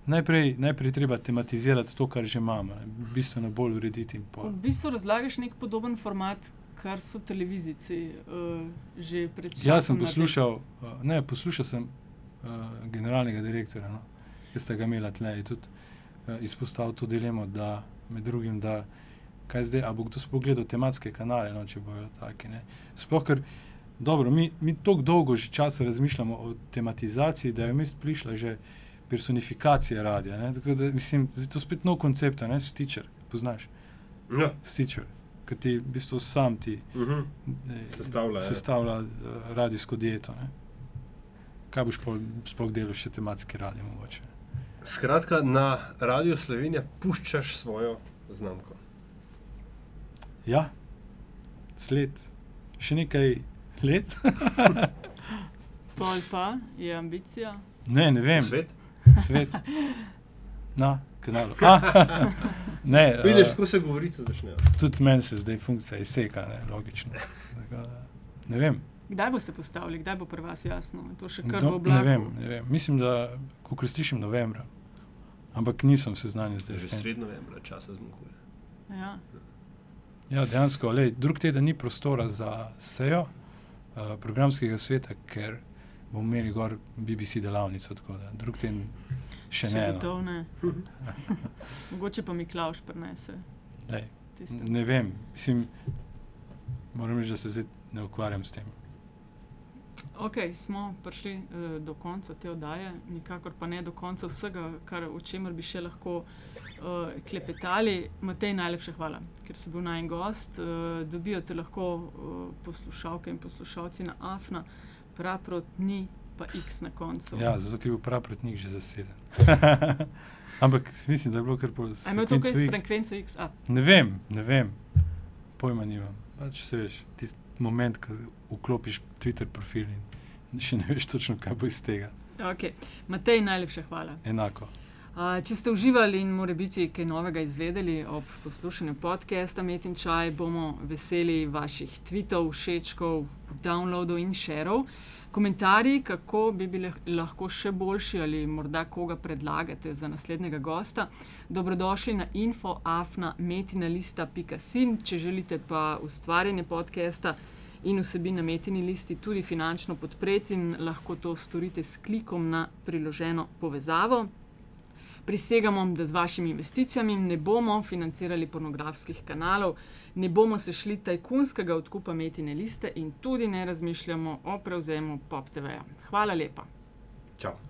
najprej, najprej treba tematizirati to, kar že imamo, ne, bistveno bolj urediti in V bistvu razlagaš nek podoben format, kar so televizijci uh, že pred časom. Jaz sem poslušal, uh, ne, poslušal sem uh, generalnega direktorja, no, ki ste ga imeli tle, je tudi uh, izpostavil to dilemo, da med drugim, da kaj zdaj, a bo kdo sploh gledal tematske kanale, no, če bojo taki. Ne. Sploh, ker dobro, mi, mi tako dolgo že časa razmišljamo o tematizaciji, da je vmes prišla že personifikacija radia. Ne, tako da mislim, da je to spet nov koncept, ne, stičer, poznaš, Ja. stičer, ki ti v bistvu sam ti Mhm. eh, Sestavlja, ja. sestavlja uh, radijsko dieto. Ne? Kaj boš sploh delal še tematski radio mogoče? Skratka, na Radio Slovenija puščaš svojo znamko. Ja, sled, še nekaj let? Pol pa je ambicija. ne, ne vem, Svet? svet. Na kanalu. A, ne, Vidiš, kako se govorice začnejo. tudi meni se zdaj funkcija izteka, ne, logično. Tako Ne vem, Kdaj boste postavili, kdaj bo pri vas jasno? To še kar Do- v oblaku. ne vem, ne vem. Mislim, da ko slišim novembra, ampak nisem seznanjen zdaj Že sred novembra časa zmanjkuje. Ja. Ja, dejansko, lej, drug teden ni prostora za sejo uh, programskega sveta, ker bomo imeli gor BBC delavnico. tako Da, drug teden še, še ne. No. Gotovo ne. Mogoče pa mi Klaus prenese. Lej, ne vem, mislim, moram reči, da se zdaj ne ukvarjam s tem. Ok, smo prišli uh, do konca te oddaje, nikakor pa ne do konca vsega, kar, o čemer bi še lahko uh, klepetali. Matej, najlepša hvala, ker si bil najen gost. Uh, dobijo te lahko uh, poslušalke in poslušalci na AFNA, praprotni pa X na koncu. Ja, zato je bil prav proti njih že zaseden. ampak mislim, da je bilo kar po A ima to kaj sekvencu s X. frekvenco X? A, Ne vem, ne vem, pojma nimam. Pač se veš, tisti moment, ko vklopiš Twitter profil in še ne veš točno, kaj bo iz tega. okay. Matej, najlepša hvala. Enako. Uh, če ste uživali in more biti kaj novega izvedeli ob poslušanju podcasta Met in Čaj, bomo veseli vaših tweetov, všečkov, downloadov in šerov. Komentarji, kako bi bili lahko še boljši ali morda koga predlagate za naslednjega gosta, dobrodošli na infoafna.metinalista.sim. Če želite pa ustvarjanje podcasta in vsebin na metini listi tudi finančno podpreti, lahko to storite s klikom na priloženo povezavo. Prisegamo, da z vašimi investicijami ne bomo financirali pornografskih kanalov, ne bomo se šli tajkunskega odkupa metine liste in tudi ne razmišljamo o prevzemu Pop TV-ja. Hvala lepa. Čau.